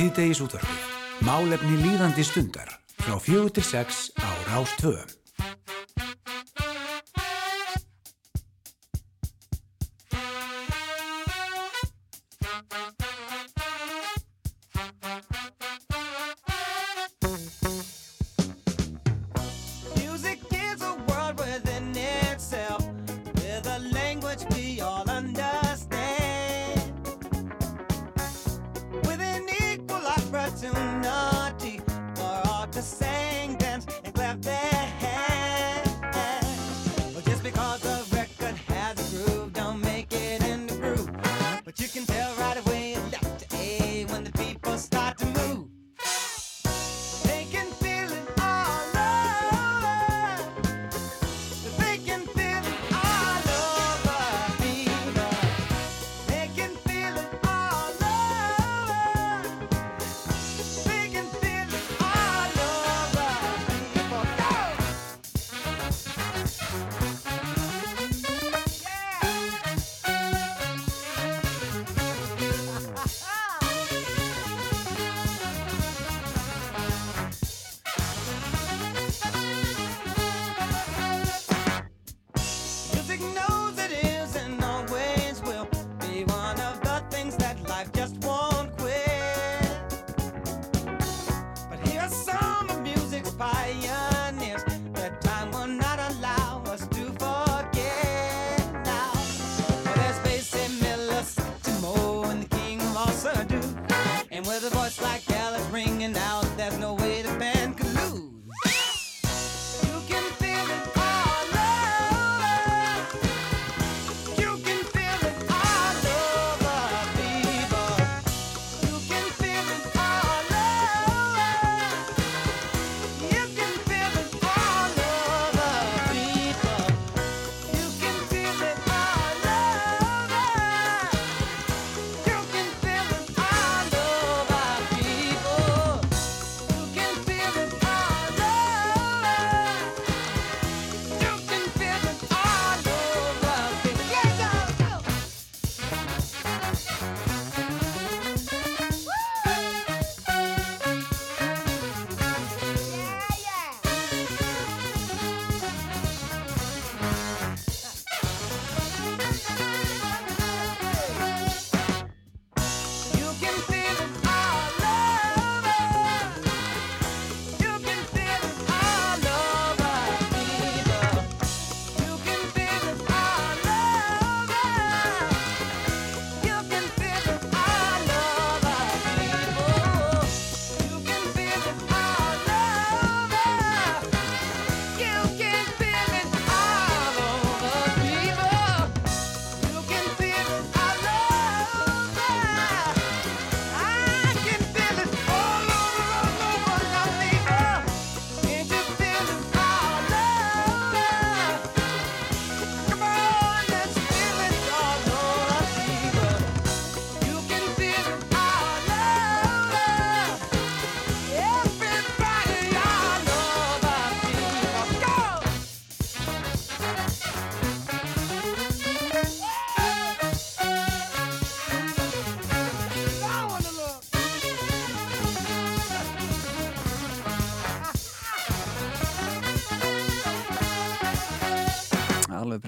síðdeis útvarfið. Málefni líðandi stundar frá fjögur til sex á Rástvöðum.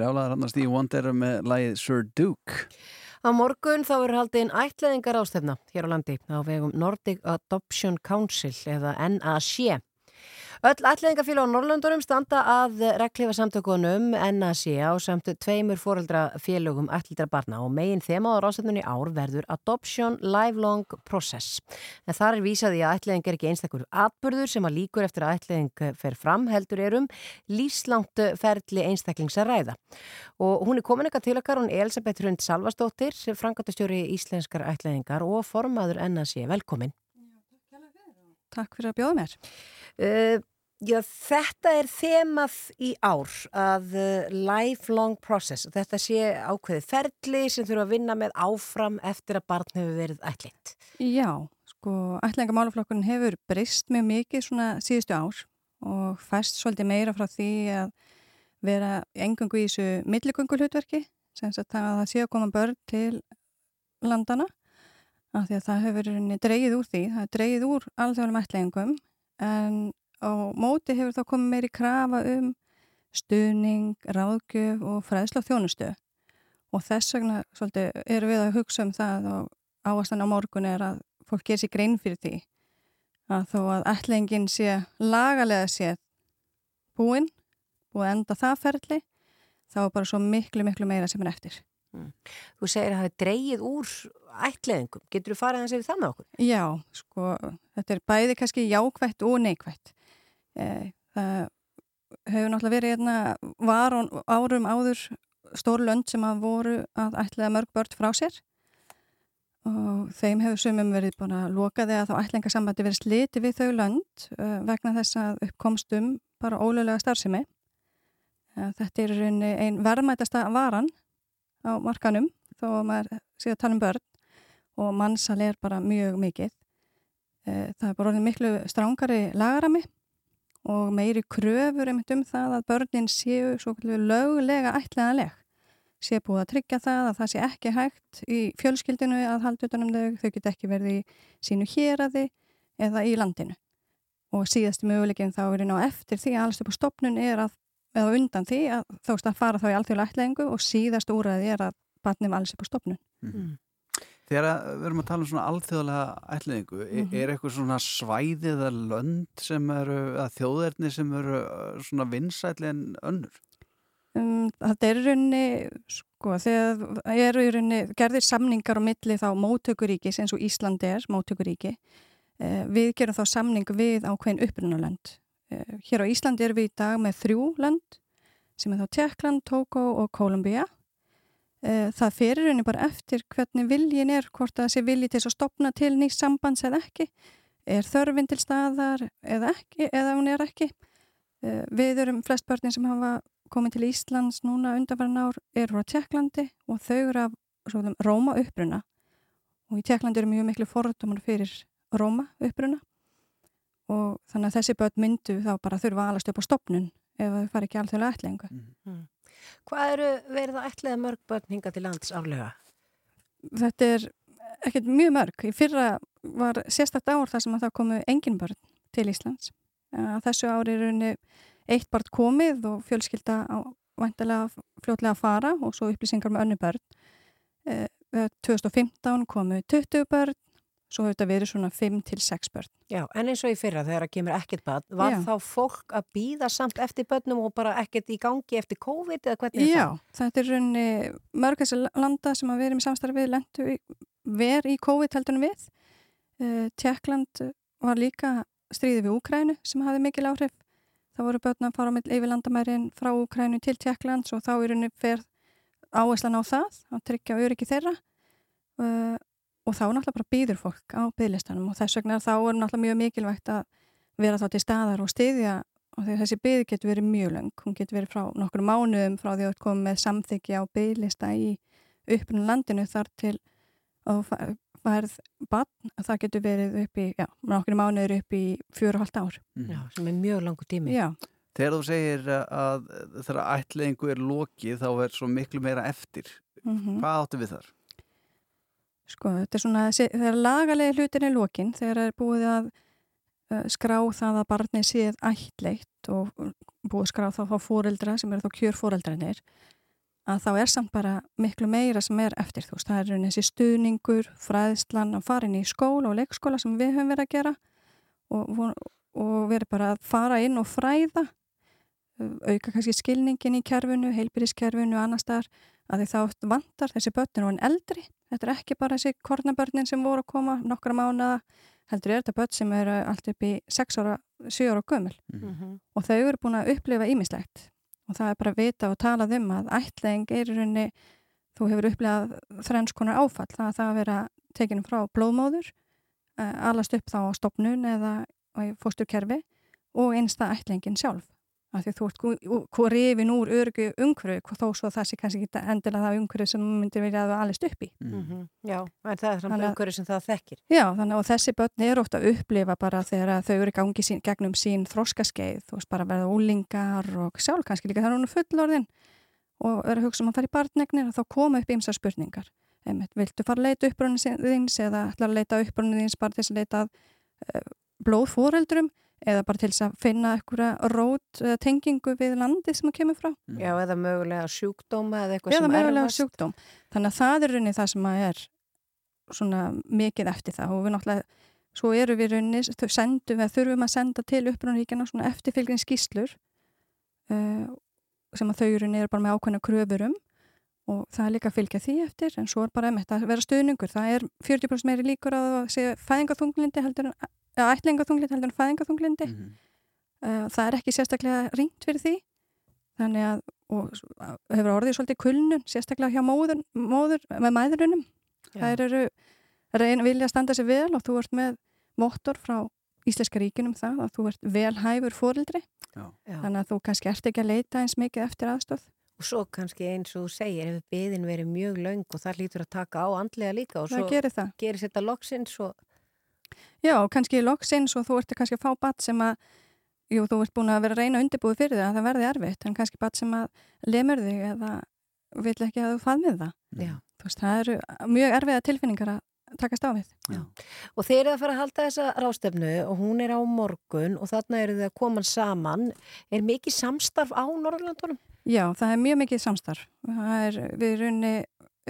Brjálaðar hann að Steve Wonder með lagið Sir Duke. Á morgun þá er haldið inn ætlaðingar ástefna hér á landi á vegum Nordic Adoption Council eða NAC. Öll ætlaðingafélag á Norrlöndurum standa að reglifa samtökunum NAC á samt tveimur fóreldrafélögum ætlitra barna og megin þema á ráðsefnunni ár verður Adoption Lifelong Process. En þar er vísað í að ætlaðing er ekki einstakur atbyrður sem að líkur eftir að ætlaðing fer fram heldur erum lífslangt ferli einstaklings að ræða. Og hún er komin eitthvað til okkar, hún er Elisabeth Hrund Salvastóttir, frangatastjóri íslenskar ætlaðingar og formaður NAC. Velkomin. Takk fyrir að bjóða mér. Uh, já, þetta er þemað í ár að uh, lifelong process. Þetta sé ákveðið ferli sem þurfa að vinna með áfram eftir að barn hefur verið ætlind. Já, sko, ætlingamálaflokkurinn hefur breyst mjög mikið svona síðustu ár og fæst svolítið meira frá því að vera engungu í þessu milligöngu hlutverki, sem að það sé að koma börn til landana af því að það hefur dreigið úr því, það er dreigið úr alþjóðum ætleggingum en á móti hefur þá komið meiri krafa um stuðning, ráðgjöf og fræðsla og þjónustu og þess vegna svolítið erum við að hugsa um það og áastan á morgun er að fólk ger sér grein fyrir því að þó að ætleggingin sé lagalega sé búinn, að enda það ferli þá er bara svo miklu, miklu meira sem er eftir. Mm. Þú segir að það er dreigið úr ætleðingum. Getur þú farið að segja það með okkur? Já, sko, þetta er bæði kannski jákvætt og neikvætt. E, það hefur náttúrulega verið hérna var árum áður stór lönd sem að voru að ætlaða mörg börn frá sér og þeim hefur sumum verið búin að loka þegar þá ætlingasambandi verið sliti við þau lönd uh, vegna þess að uppkomstum bara ólega starfsemi. Uh, þetta er einn verðmætasta varan á markanum þó að maður sé að tala um börn og mannsal er bara mjög mikið. Það er bara miklu strángari lagarami og meiri kröfur um það að börnin séu svo lögulega ætlaðanleg sé búið að tryggja það að það sé ekki hægt í fjölskyldinu að halda utanum þau, þau get ekki verið í sínu héraði eða í landinu. Og síðasti möguleikin þá er einn á eftir því að alls upp á stopnun er að, eða undan því að þóst að fara þá í alþjóðlega ætlaðingu og síðast úræði er að batnum alls upp á stopnun. Mm. Þegar við erum að tala um svona alþjóðlega ætlaðingu, mm -hmm. er eitthvað svona svæðið eða lönd sem eru, eða þjóðerni sem eru svona vinsætli en önnur? Um, þetta er í rauninni, sko, þegar eru í rauninni, gerðir samningar á milli þá móttökuríkis eins og Íslandi er móttökuríki. Eh, við gerum þá samning við ákveðin upprunnuland. Eh, hér á Íslandi erum við í dag með þrjú land sem er þá Tjekkland, Tóko og Kolumbia. Eh, það ferir rauninni bara eftir hvernig viljin er, hvort það sé vilji til að stopna til nýst sambands eða ekki. Er þörfin til staðar eða ekki, eða hún er ekki. Eh, við erum flest börnin sem hafa komið til Íslands núna undanverðin ár eru frá Tjekklandi og þau eru af svona, Róma uppruna og í Tjekklandi eru mjög miklu fordumar fyrir Róma uppruna og þannig að þessi börn myndu þá bara þurfa alast upp á stopnun ef þau fari ekki alþjóðlega ætlingu. Mm. Hvað eru verið að ætliða mörg börn hinga til lands árlega? Þetta er ekkert mjög mörg. Í fyrra var sérstakt ár þar sem að það komu engin börn til Íslands. Þessu ári er unni eitt barn komið og fjölskylda vantilega fljótlega að fara og svo upplýsingar með önnu börn. Eh, 2015 komu 20 börn, svo hefur þetta verið svona 5-6 börn. Já, en eins og í fyrra þegar það kemur ekkert börn, var Já. þá fólk að býða samt eftir börnum og bara ekkert í gangi eftir COVID eða hvernig er Já, það? þetta er raunni mörg þessi landa sem að við erum í samstarfi við lendu í, ver í COVID heldunum við. Uh, Tjekkland var líka stríði við Úkrænu sem hafði mikil áhrif. Það voru börn að fara á mill yfir landamærin frá Úkrænu til Tjekklands og þá í rauninni fer áherslan á það, að tryggja öryggi þeirra uh, og þá náttúrulega bara býður fólk á byðlistanum og þess vegna þá er náttúrulega mjög mikilvægt að vera þá til staðar og styðja og því að þessi byði getur verið mjög löng, hún getur verið frá nokkur mánuðum frá því að þú komið með samþykja á byðlista í upprunn landinu þar til að færð bann, það getur verið upp í, já, nokkur mánuður upp í fjóru og halvt ár. Já, sem er mjög langur tími. Já. Þegar þú segir að þegar ætlingu er lokið þá er svo miklu meira eftir. Mhm. Hvað áttu við þar? Sko, þetta er svona, þegar lagalegi hlutin er lokin, þegar er búið að uh, skrá það að barnið séð ættleitt og búið að skrá það á fóreldra sem eru þá kjör fóreldrarnir, að þá er samt bara miklu meira sem er eftir þú veist, það er raunin þessi stuðningur, fræðslan að fara inn í skóla og leikskóla sem við höfum verið að gera og, og, og verið bara að fara inn og fræða auka kannski skilningin í kerfinu, heilbyrðiskerfinu og annar staðar að því þá vantar þessi börnin og en eldri. Þetta er ekki bara þessi kornabörnin sem voru að koma nokkra mánuða, heldur er þetta börn sem eru allt upp í 6 ára 7 ára gömul. Mhm. og þau eru búin að upplifa ímislegt og það er bara að vita og tala um að ætling er í rauninni þú hefur upplifað þrenns konar áfall. Það að það að vera tekinu frá blóðmóður uh, alast upp þá á stopnun eða fósturkerfi og einsta ætlingin sjálf af því að þú ert hvað rifin úr örgu umhverju þó svo það sé kannski ekki endilega það umhverju sem myndir vilja að þú alist upp í Mhm. Já, en það er Þannig að- umhverju sem það þekkir. Já, þannig að þessi börn eru ofta að upplifa bara þegar að þau eru gangi sín, gegnum sín þroskaskeið, þú veist bara verða úlingar og sjálf kannski líka þegar hún er fullorðin og eru að hugsa um að fara í barnegnir og þá koma upp ýmsar spurningar. Einmitt, viltu fara að leita uppbrunni þins eða ætla að leita uppbrunni þins bara til þess að leita að uh, blóðfóreldrum eða bara til þess að finna einhverja rót eða tengingu við landið sem það kemur frá. Já, eða mögulega sjúkdóma eða eitthvað Eða sem mögulega erfast. sjúkdóm. Þannig að það er rauninni það sem að er svona mikið eftir það og við náttúrulega, svo eru við rauninni, þau sendum við, þurfum að senda til upprunaríkjana svona eftirfylgin skýslur uh, sem að þau rauninni eru bara með ákveðna kröfur um og það er líka að fylgja því eftir en svo er bara einmitt að vera stuðningur það er 40% meiri líkur að það sé fæðingaþunglindi heldur en, eða ætlingaþunglindi heldur en fæðingaþunglindi uh, það er ekki sérstaklega ringt fyrir því. Þannig að að- hefur orðið svolítið kulnun sérstaklega hjá móður, móður með mæðurunum þær eru reyn, vilja standa sér vel og þú ert með mottor frá Íslenska ríkinum það að þú ert velhæfur fórildri Já. þannig að þú kannski ert ekki að leita eins mikið eftir aðstóð Og svo kannski eins og þú segir, hefur byðin verið mjög löng og það lítur að taka á andlega líka og Það svo gerir það. þetta loksins og Já, kannski loksins og þú ert kannski að fá bat sem að jú, þú ert búin að vera að reyna undirbúið fyrir það að það verði erfitt, en kannski bat sem að lemur þig eða vill ekki að þú faðmið það. Já. Þú veist, það eru mjög erfiða tilfinningar að takast á við. Já. Og þeir eru að fara að halda þessa rástefnu og hún er á morgun og þarna eru þið að koma saman. Er mikið samstarf á Norrlandunum? Já, það er mjög mikið samstarf. Er, við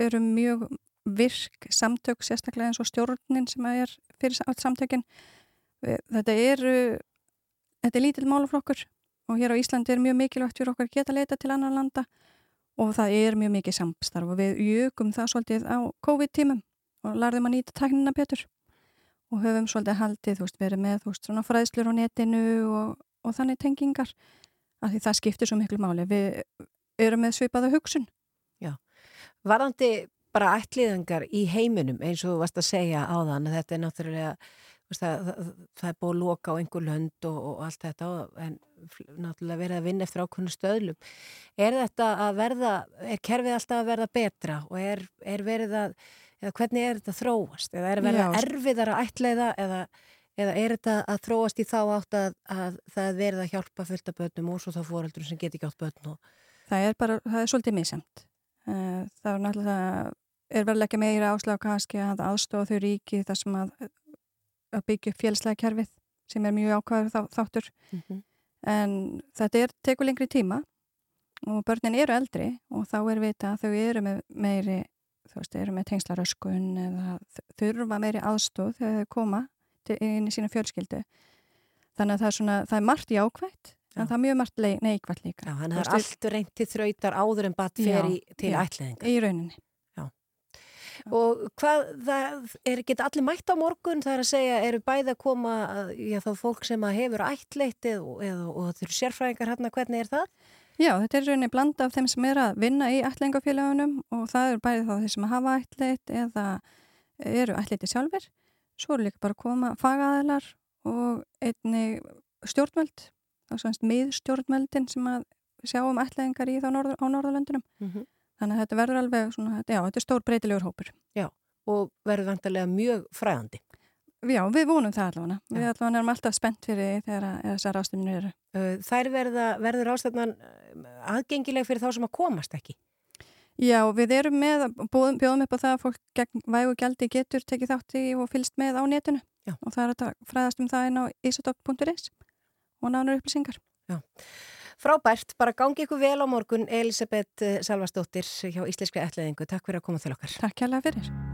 erum mjög virk samtök, sérstaklega eins og stjórnin sem er fyrir samtökin. Þetta er, þetta er lítill málaflokkur og hér á Íslandi er mjög mikilvægt fyrir okkar geta leita til annar landa og það er mjög mikið samstarf og við jökum það svolítið á COVID-tímum og lærðum að nýta tæknina betur og höfum svolítið haldið, þú veist, verið með þú veist, svona fræðslur á netinu og, og þannig tengingar af því það skiptir svo miklu máli. Við erum með svipaða hugsun. Já. Varðandi bara ætliðingar í heiminum eins og þú varst að segja á þann að þetta er náttúrulega það, það, það er búið að loka á einhver lönd og, og allt þetta en náttúrulega verið að vinna eftir ákveðnu stöðlum. Er þetta að verða, er kerfið alltaf að verða betra og er, er verið að, eða hvernig er þetta að þróast? Eða er að verða Já. erfiðar að ætliða eða, eða er þetta að þróast í þá átt að, að það er verið að hjálpa fullt af börnum og svo þá fóreldur sem get ekki átt börn og Það er bara, það er svolítið misjamt. Eh, Það er náttúrulega, er vel ekki meira áslag kannski að aðstofa þau ríki þar sem að, að byggja upp félagslega kerfið sem er mjög ákvæður þá, þáttur. Mhm. En þetta er, tekur lengri tíma og börnin eru eldri og þá er vita að þau eru með meiri, þú veist, eru með tengslaröskun eða þurfa meiri aðstof þegar þau koma inn í sína fjölskyldu. Þannig að það er svona, það er margt jákvætt en það er mjög margt neikvætt líka. Já, að það er allt reynt til þrautar áður en fer í, til já, ætliðingar. Í rauninni. Og hvað, það er ekki allir mætt á morgun, það er að segja, eru bæði að koma, að- já þá fólk sem að hefur ættleitt og, og það eru sérfræðingar hérna, hvernig er það? Já, þetta er rauninni blanda af þeim sem er að vinna í ætlingafélagunum og það er bæði þá þeir sem hafa ætlit eða eru ætliti sjálfur. Svo eru líka bara að koma fagaðilar og einni svona miðstjórnvöldin sem að sjá um ætlingar í þá norður, á Norðurlöndunum. Mhm. Þannig að þetta verður alveg svona, já, þetta er stór breytilegur hópur. Já, og verður vantarlega mjög fræðandi. Já, við vonum það allavega. Við allavega erum alltaf spennt fyrir þegar að- þessar ástunir eru. Þær verða, verður ástæðnan aðgengileg fyrir þá sem að komast ekki. Já, við erum með, búðum, bjóðum upp á það að fólk gegn vægu gjaldi getur tekið þátt í og fylst með á netinu Já. og það er að fræðast um það inn á isotop.is og nánar upplýsingar. Já. Frábært, bara gangi ykkur vel á morgun Elisabeth eh, Salvastóttir hjá Íslenskri ætlaðingu. Takk fyrir að koma til okkar. Takk kærlega fyrir.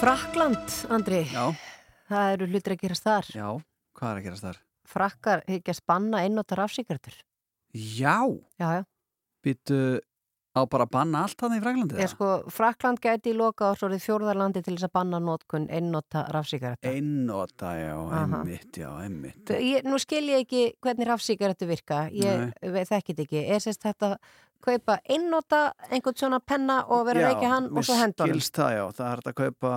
Frakland, Andri. Já. Það eru hlutir að gerast þar. Já, hvað er að gerast þar? Frakkar ekki að spanna einnóta rafsíkartur. Já, Já, já. býtu á bara að banna allt þannig í Fraklandi? Ég sko, Frakland gæti í loka ásórið fjórðarlandi til þess að banna nótkun einnóta rafsíkartur. Einnota, já, einmitt, já, einmitt. Ég, nú skil ég ekki hvernig rafsíkartu virka, ég þekkit ekki. Er sérst þetta kaupa einnóta einhvern svona penna og vera að reykja hann og svo hendur Mér skilst það, já, það er hægt að kaupa,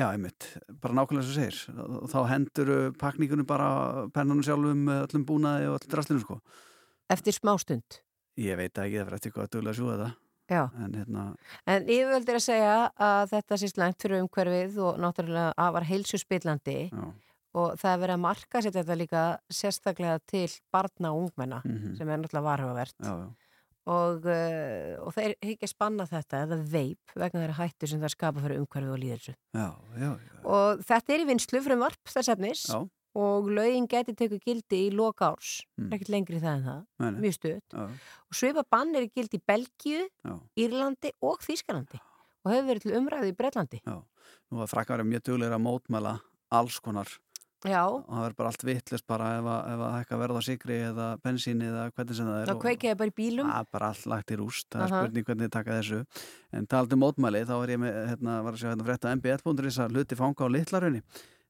já, einmitt, bara nákvæmlega sem segir. Þá hendur pakningunum bara pennanum sjálfum með öllum búnaði og öllum drastlinu, sko. Eftir smástund. Ég veit ekki, það fyrir eftir hvað að duglega að sjúga þetta. Já. En hérna, En yfirvöld er að segja að þetta sé slæmt fyrir umhverfið og náttúrulega afar heilsu spillandi Já. og það er verið að marka sér þetta líka sérstaklega til barna og ungmenna Mhm. sem er náttúrulega varhugavert já, já. og, uh, og þeir ekki spanna þetta eða veip vegna þeirra hættu sem það skapa fyrir umhverfið og líðelsu. Já, já, já. Og þetta er í vinslu frumvarp þess efnis Já. Og lögin geti teku gildi í loka árs, Mm. ekkert lengri það en það, nei. mjög. Já. Og svipa bann er gildi í Belgíu, Já. Írlandi og Þýskalandi og hefur verið til umræðu í Breitlandi. Já, nú var frakkar mjög duglega að mótmæla alls konar Já. og það verður bara allt vittlust bara ef að, að hækka verða á sigri eða bensíni eða hvernig sem það er þá kveikið þið bara í bílum Það er bara allt lagt í rúst, það er Aha. spurning hvernig þið taka þessu en talandi um mótmæli, þá var ég með, hérna, var að sjá hérna frétta mbl.is að hluti fanga á litlarunni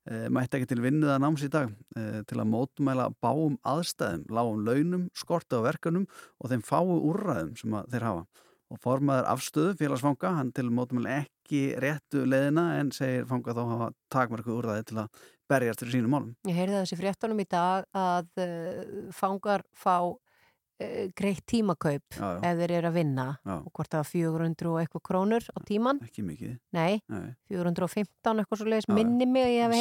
mætti ekki til vinnuða náms í dag e, til að mótmæla báum aðstæðum, lágum launum, skorta á verkanum og þeim fáu úrræðum sem þeir hafa og formaður afstöðu félagsfanga, hann til mótmæla ekki réttu leiðina en segir fanga þá hafa takmarku úrræði til að berjast fyrir sínum málum. Ég heyrði þessi fréttunum í dag að uh, fangar fá greitt tímakaup Já, já. ef þeir eru að vinna Já. og hvort það var 400 og eitthvað krónur á tíman Ekki mikið. Nei, Nei. 415 eitthvað svo leiðis, minni mig að ég hef.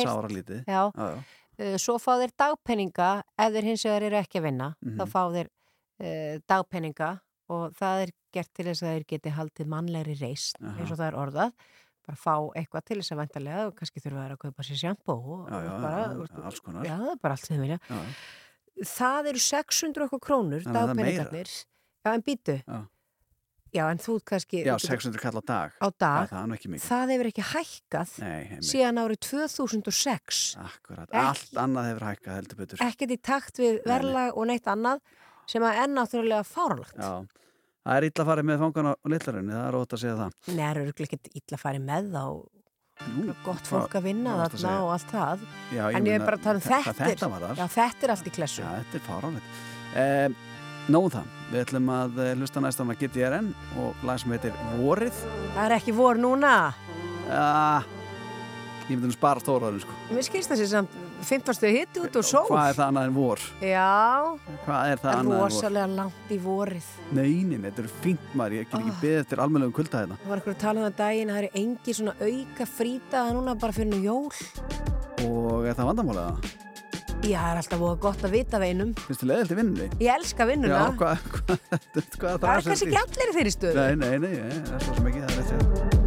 Já, Já, já. Uh, svo fá þeir dagpenninga ef þeir hins vegar eru ekki að vinna Mhm. þá fá þeir uh, dagpenninga og það er gert til þess að þeir geti haldið mannlegri reist Aha. eins og það er orðað bara fá eitthvað til þess að vendarlega og kannski þurfa þeir að kaupa sér sjampo og bara, allt sem þeir vilja. Það eru 600 eitthvað krónur dagpenningarnir já en býtu Já. já en þú kannski Já, þú getur- 600 kall á dag. á dag, Já, það ekki það hefur ekki hækkað Nei, síðan árið 2006 Akkurat, Ekki- allt annað hefur hækkað heldur betur. ekkert í takt við verðlag og neitt annað sem að er náttúrulega fárlagt Já, það er illa farið með fangan á litlarunni, það er ótt að segja það. Nei, það eru að fara með þá gott fólk að vinna að þarna og allt það Já, ég en ég er bara að tala um þe- þetta hvað þetta var þar. Já, þetta er allt í klessu Já, þetta er fáránlegt. Eh, Nóðum það, við ætlum að eh, hlusta næstan að GTRN og lag sem heitir Vorið. Það er ekki vor núna Já, ég myndi nú spara stóraðurinn sko. Mér skilst þessi samt 15 stöðu hitti út og sól. Hvað er það annað en vor? Já, Hvað er það það er rosalega langt í vorið. Nei, nei, þetta er fínt maður, ég get ekki Ah. beðið eftir almennlegum kulda hérna. Það var eitthvað að tala um það daginn að það eru engi svona auka frítaða núna bara fyrir nú jól. Og er það vandamálega það? Já, það er alltaf voða gott að vita veinum Finnst þið leiðilt í vinnunni? Ég elska vinnuna. Já, hvað, hvað, hvað Það er kannski ekki allir í þeirri stöðu. Nei, nei, nei, nei, það er svo sem ekki, það er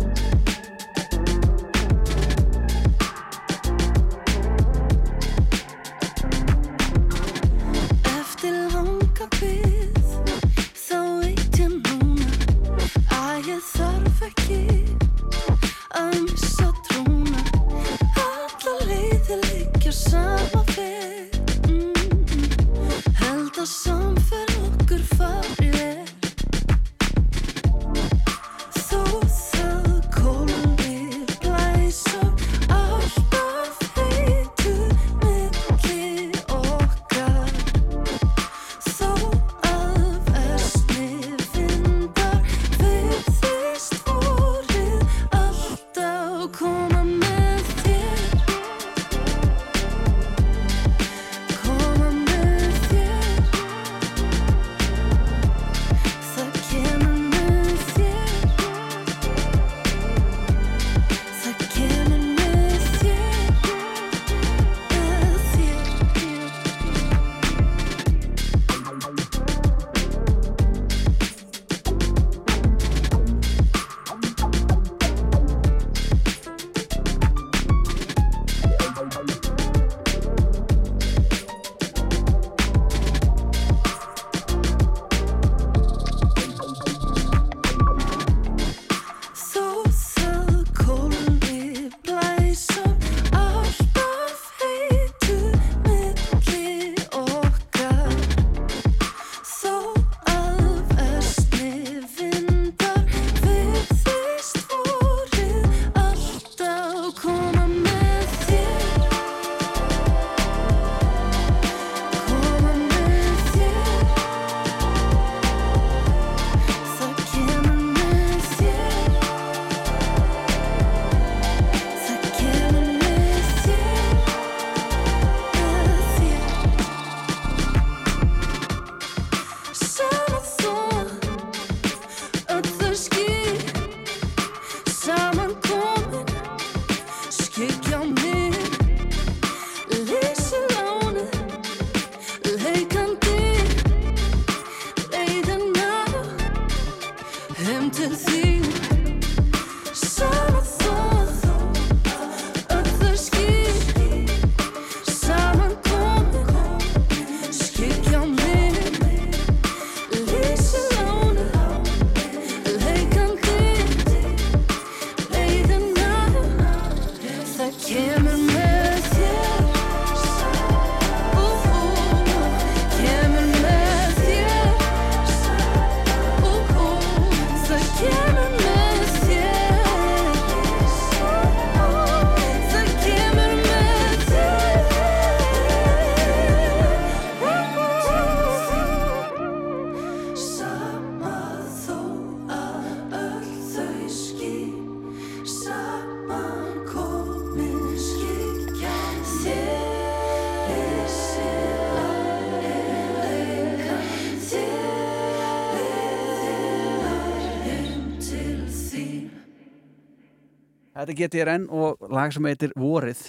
Þetta ég enn og lag sem heitir Vorið.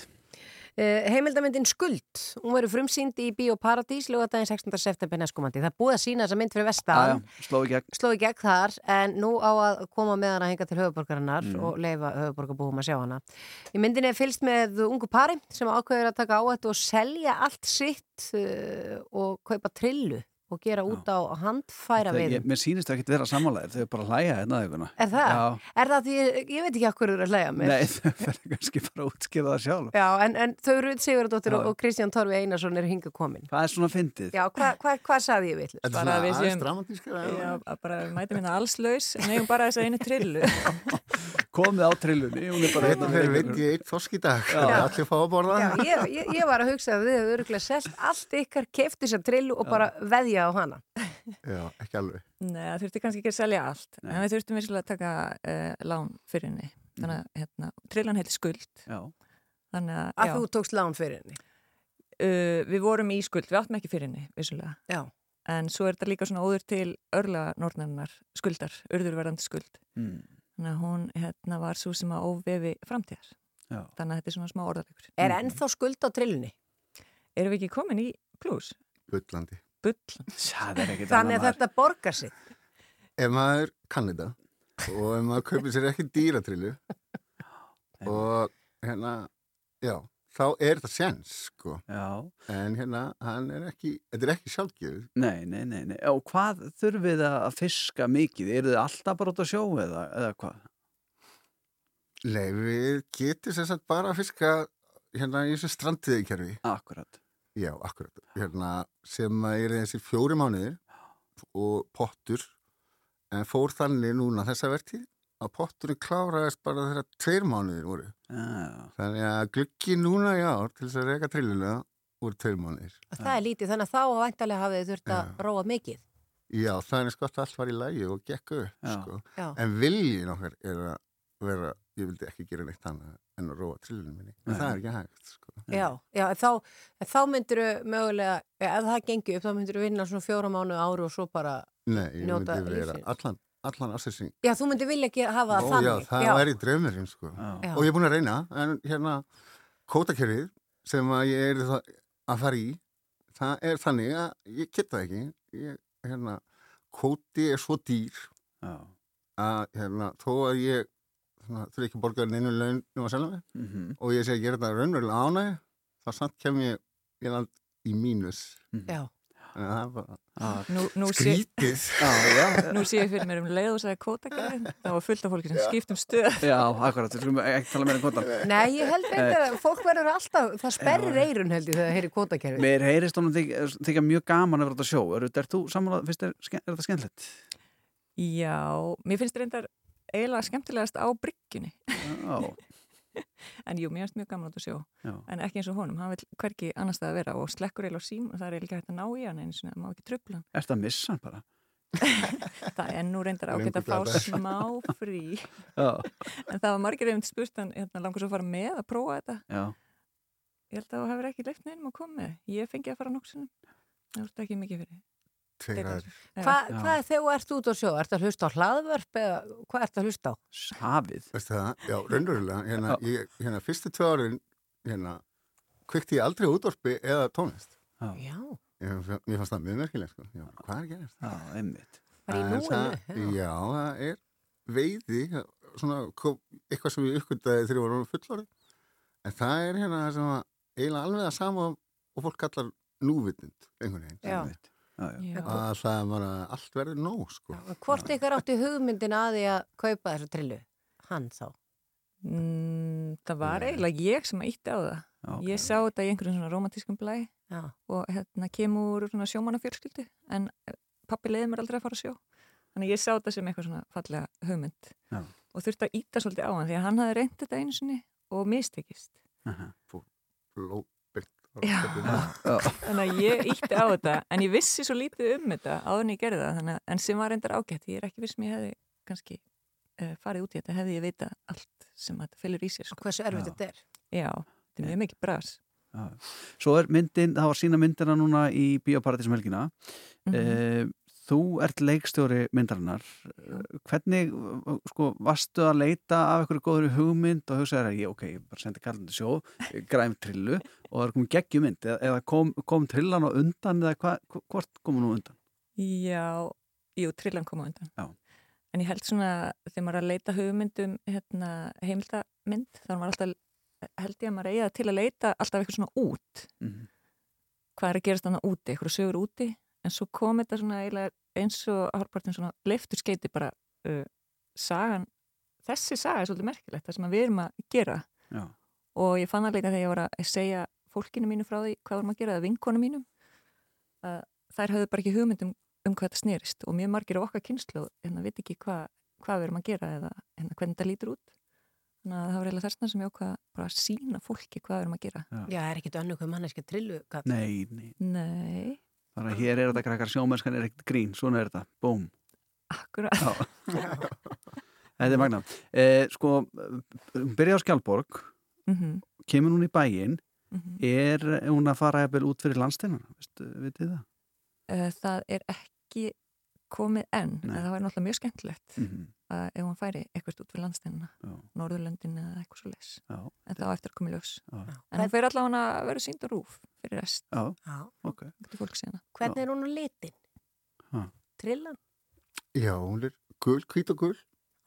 Uh, heimildamindin Skuld, hún verður frumsýnd í Bíóparadís, lögadaginn 16. september næstkomandi. Það búið að sína þessa mynd fyrir vestan, Já, sló í gegn. gegn þar, en nú á að koma með hana hinga til höfuborgarinnar Mm. og leifa höfuborgarbúum að sjá hana. Í myndinni er fylst með ungu pari sem ákveður að taka áhættu og selja allt sitt uh, og kaupa trillu og gera út á handfæra við. mér sýnist ekki vera sammálaðir, þau er bara að hlæja hérna aðeiguna. Er það? Já. Er það því, ég veit ekki hvað þú eru að hlæja mér. Nei, þau verður kannski bara að útskýra það sjálf. Já, en, en þau Rúð Sigurðardóttir og, og Kristján Torfi Einarsson eru hinga komin. Hvað er svona fyndið? Já, hvað hva, hva sagði ég vitlu? Bara að við séum Já, að bara mætum hérna allslaus en eigum bara þess að einu trillu Komið á trillunni, hún er bara Þetta fyrir veit ég eitt þosk í dag Já. Allir fá að borða Já, ég, ég, ég var að hugsa að við veðja á hana. Já, ekki alveg Nei, það þurfti kannski ekki að selja allt en við þurftum vissulega að taka uh, lán fyrir henni þannig að hérna, trillan heitir skuld Já. þannig að, Að já. þú tókst lán fyrir henni? Uh, við vorum í skuld, við áttum ekki fyrir henni vissulega Já. en svo er þetta líka svona óður til örla norðnarinnar skuldar, urðurverðandi skuld Mm. þannig að hún hérna, var svo sem að óvefi framtíðar Já. þannig að þetta er svona smá orðalegur Er ennþá skuld á trillunni? Erum við ekki komin í plus? Bullandi Það er ekkit Þannig að þetta borgar sig. Ef maður kann þetta og ef maður kaupir sér ekki dýratrillu og hérna já, þá er þetta sjens sko. Já. en hérna, hann er ekki þetta er ekki sjálfgjöf Nei, nei, nei, nei. Og hvað þurfið að fiska mikið? Eru þið alltaf bara út að sjó eða, eða hvað? Nei, við getum sagt bara að fiska hérna í þessu strandtiðikerfi Akkurat Já, akkurat hérna, sem er þessi fjóri mánuðir og pottur en fór þannig núna þessa vertíð að potturinn kláraðist bara þegar tveir mánuðir voru Já. þannig að gluggi núna í ár til þess að reyka trilluna voru tveir mánuðir Það er lítið, þannig að þá væntalega hafið þið þurft að róa mikið. Já, er skott að allt var í lægi og gekk upp sko. Já. en viljin okkar er að vera ég vildi ekki gera neitt annað en að róa trillunum minni en Nei. það er ekki hægt sko. Já, já, þá, þá myndir þú mögulega, ef það gengi upp, þá myndir þú vinna svona fjóra mánu ári og svo bara Nei, ég njóta myndi vera allan, allan ásessing Já, þú myndir vilja ekki hafa það Ó, þannig. já, það væri draumurinn sko. Já. og ég er búin að reyna en hérna kótakerfið sem að ég er það, að fara í það er þannig að ég geta það ekki ég, hérna, kóti er svo dýr Já. að hérna, þó að ég þurfi ekki að borga neinu laun um að selja mig Mhm. og ég segi að gera þetta raunverulega ánæg þá samt kem ég í land í mínus. Já. Að það er bara Nú, nú sé, skrítið. Nú sé ég fyrir mér um leið og sagði kótagerðin það var fullt af fólki sem skiptum stöð Já, akkurat, við skulum ekki tala meira um kvotan Nei, ég held reyndar að fólk verður alltaf, það sperrir eirun held ég þegar það heyri kvotakerfi. Mér heyrist honum þykja þykja mjög gaman að vera að sjó. Er, er þú samanlega, finnst er þetta skemmtilegt? Já, mér finnst reyndar eiginlega skemmtilegast á bryggjunni. En jú, mér finnst mjög gaman að sjó Já. en ekki eins og honum, hann vil hverki annars það að vera og slekkur eiginlega á sím og það er eiginlega hægt að ná í hann eins og það má ekki tröfla hann. Ertu að missa hann bara? það er nú reyndar ágætt að fá smá frí. En það var margir einmitt spurt hann hérna, langar svo að fara með að prófa þetta. Já, ég held að það hefur ekki leift neinum að koma ég fengi að fara nokksunum það voru ekki mikið fyrir Aðrir. Hva, hvað er þegar þú ert út á sjó? Ert að hlusta á hlaðvörp eða hvað ert að hlusta á? Hafið. Veistu það? Já, raunverulega. Hérna, ég, hérna fyrstu tvö árin, hérna, kvikti ég aldrei útvarpi eða tónlist. Já. Ég, mér fannst það mjög merkilegt, sko. Já, hvað er að gerast? Já, einmitt. Í En núinu, það- já. Það er veiði, svona, eitthvað sem ég uppgöndaði þegar ég var fullorðið. En það er hérna það sem eiginlega alveg að sama og fólk kallar núvitund, einhvern veginn. Já. Einmitt. Já, já. Að það er bara, allt verður nóg, sko. Hvort ykkar átti hugmyndin að því að kaupa þessu trillu? Hann þá? Mm, það var eiginlega ég sem ítti á það. Okay. Ég sá þetta í einhverjum svona romantískum blæ Já. og hérna kemur svona sjómannafjörskildu en eh, pappi leiði mér aldrei að fara að sjó. Þannig að ég sá þetta sem eitthvað svona fallega hugmynd Já. og þurfti að íta svolítið á hann því að hann hafði reynd þetta einu sinni og mistekist. Flóbert. Þannig að ég ítti á þetta en ég vissi svo lítið um þetta áður en ég gerði það þannig, að- en sem var reyndar ágætt. Ég er ekki viss sem ég hefði kannski uh, farið út í þetta hefði ég vita allt sem þetta fylgur í sér. Sko. Hversu erfitt þetta er? Já, þetta er mjög mikið bras. Já. Svo er myndin, það var sína myndina núna í Bíóparadísum helgina Mhm. eh, þú ert leikstjóri myndarinnar hvernig, sko, varstu að leita af einhverju góður hugmynd og hugsaði að ég, ok, ég bara sendi kallandi sjó græm trillu og það er komið geggjumynd eða, eða kom, kom trillan á undan eða hva, hvort kom hún á undan? Já, jú, trillan kom á undan. Já. En ég held svona, þegar maður er að leita hugmyndum hérna, heimildamynd, þá er maður alltaf, held ég að maður eiga til að leita alltaf eitthvað svona út. Mhm. Hvað er að gerast þannig úti, eitthvað sögur úti, en svo kom þetta svona eiginlega eins og hálfpartin svona leiftur skeiti bara uh, sagan, þessi saga er svolítið merkilegt, það sem við erum að gera. Já. Og ég fann það líka þegar ég var að segja fólkinu mínu frá því hvað vorum að gera, eða vinkonu mínum, að þær höfðu bara ekki hugmyndum um hvað þetta snerist og mjög margir á okkar kynslu hérna veit ekki hvað, hvað við erum að gera eða hérna, hvernig þetta lítur út þannig að það var eiginlega þessna sem ég ákvað bara að sína fólki hvað við erum að gera Já. Já, er ekkit önnu hvað manneski Þannig að hér er þetta krakkar sjómennskan er ekkert grín, svona er þetta, búm. Akkurat. þetta er magna. Eh, sko, hún byrja á Skjálborg, Mhm. kemur hún í bæinn, Mhm. er hún að fara jafnvel út fyrir landsteinana, vitið það? Uh, það er ekki komið enn, Nei. en það væri náttúrulega mjög skemmtilegt Mhm. að ef hún færi eitthvað út fyrir landsteinina Norðurlöndin eða eitthvað svo les Já. en það á eftir að koma í ljós Já. en hún fyrir allavega að vera sínd og rúf fyrir rest Já, Já. ok. Getur fólk sína Hvernig er hún á litin? Ha. Trillan? Já, hún er gul, hvít og gul.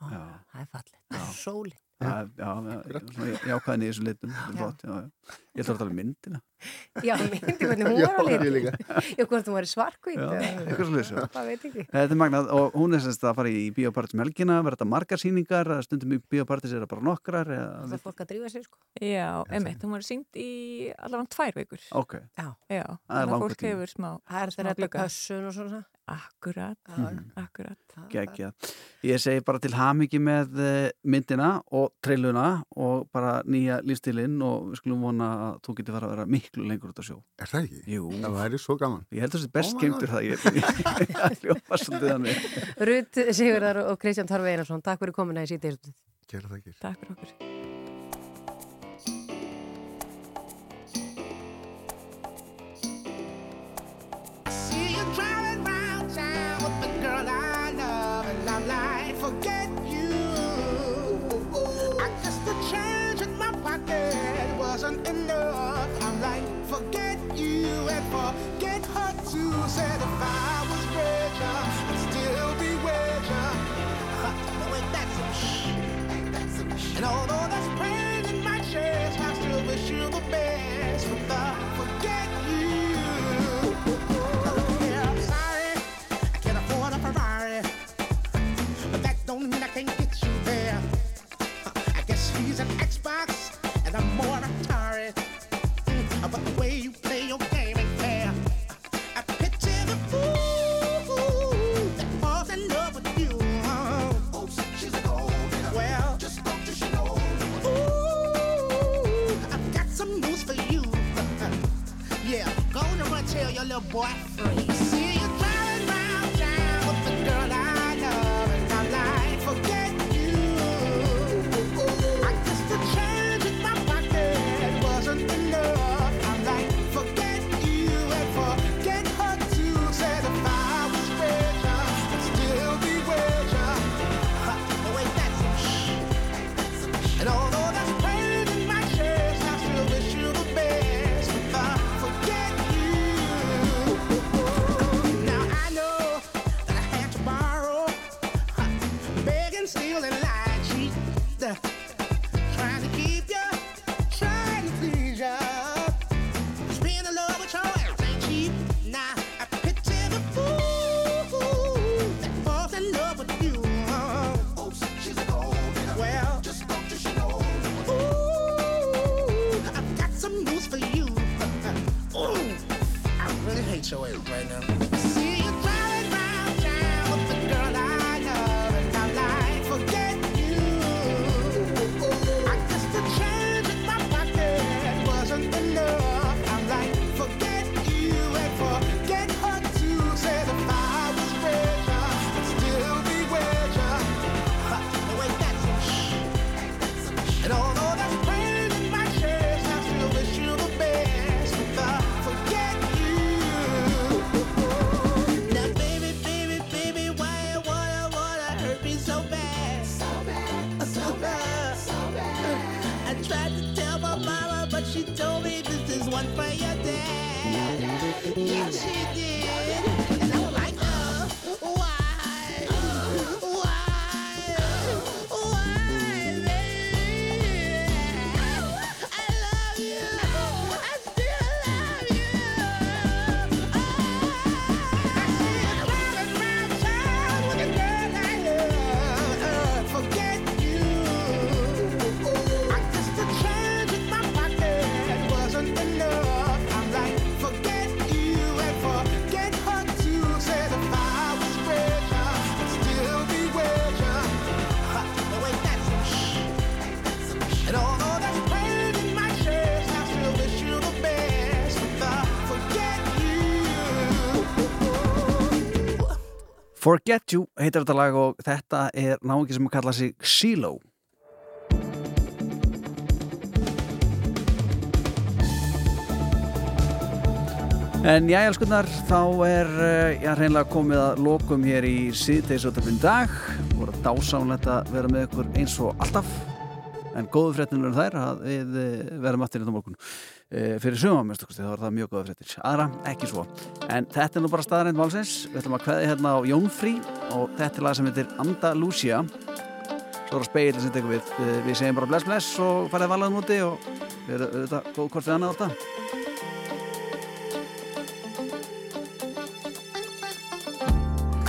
Já. Það er fallið. Sólin. Já, já, já, svona jákvæðin í þessu litum. Ég ætla að tala um myndina. Já, myndi hvernig hún var litin. líka. Já, hvort hún var svarkvít. Það. Þetta er magnað og hún er semst að fara í biopartis með helgina, verða þetta margar sýningar, eða stundum í biopartis er það bara nokkrar. eða- Það er fólk að drífa sig, sko. Já, emitt, hún var sínd í allavega tvær vikur Ok. Já. Já, Það er þannig að langur fólk hefur smá Það er þetta glugga. pössun og svona. Akkurat, Mhm. akkurat Gekkja. Ég segi bara til hamingi með eh, myndina og trailuna og bara nýja lífstilinn og við skulum vona að þú getur fara að vera miklu lengur út á sjó. Er það ekki? Jú. Það væri svo gaman. Ég held að þetta er best Oh gengtur God. það. Ég, ég hljópa svolítið þannig. Rut Sigurðar og Kristján Tarfi Einarsson, takk fyrir komuna í síðdegisutið. Kæra þakkir. Takk fyrir okkur. See you driving round town with the girl I love, and I'm like, forget you. I guess the change in my pocket wasn't enough. Forget you and forget her too. Said if I was richer, I'd still be richer. Ain't that some shh? Ain't some shh? And although there's pain boy Forget You heitir þetta lag og þetta er náingi sem kalla sig Silo En já, elskunnar, þá er eh, já, reynilega komið að lokum hér í síðdeisöldafinn dag. Voru dásamlegt að vera með ykkur eins og alltaf. En góðu fréttinur þær að við eh, verðum aftur hérna á morgun. e, fyrir sumamestökusti, þá er það mjög góða fréttir. Aðra, ekki svo, en þetta er nú bara staðarinn málsins, við ætlum að kveði hérna á Jónfrí og þetta er lag sem heitir er að speilin sem tekur við, við, við segjum bara bless bless og farið valaðum úti og við erum auðvitað góð hvort við annað alltaf.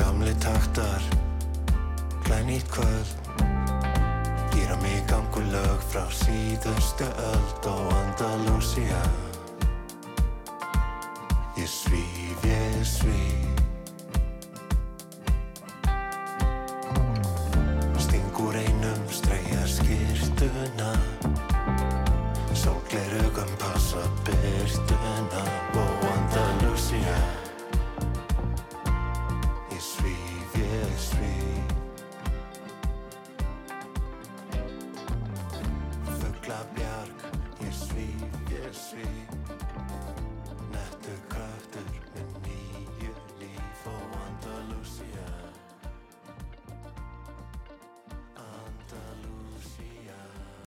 Gamli taktar, glænýtt kvöld mig gangu lög frá síðustu öld og Andalúsia Ég svíf, ég svíf. Stingur einum streyja skýrtuna Sólglerugum passa byrtuna free.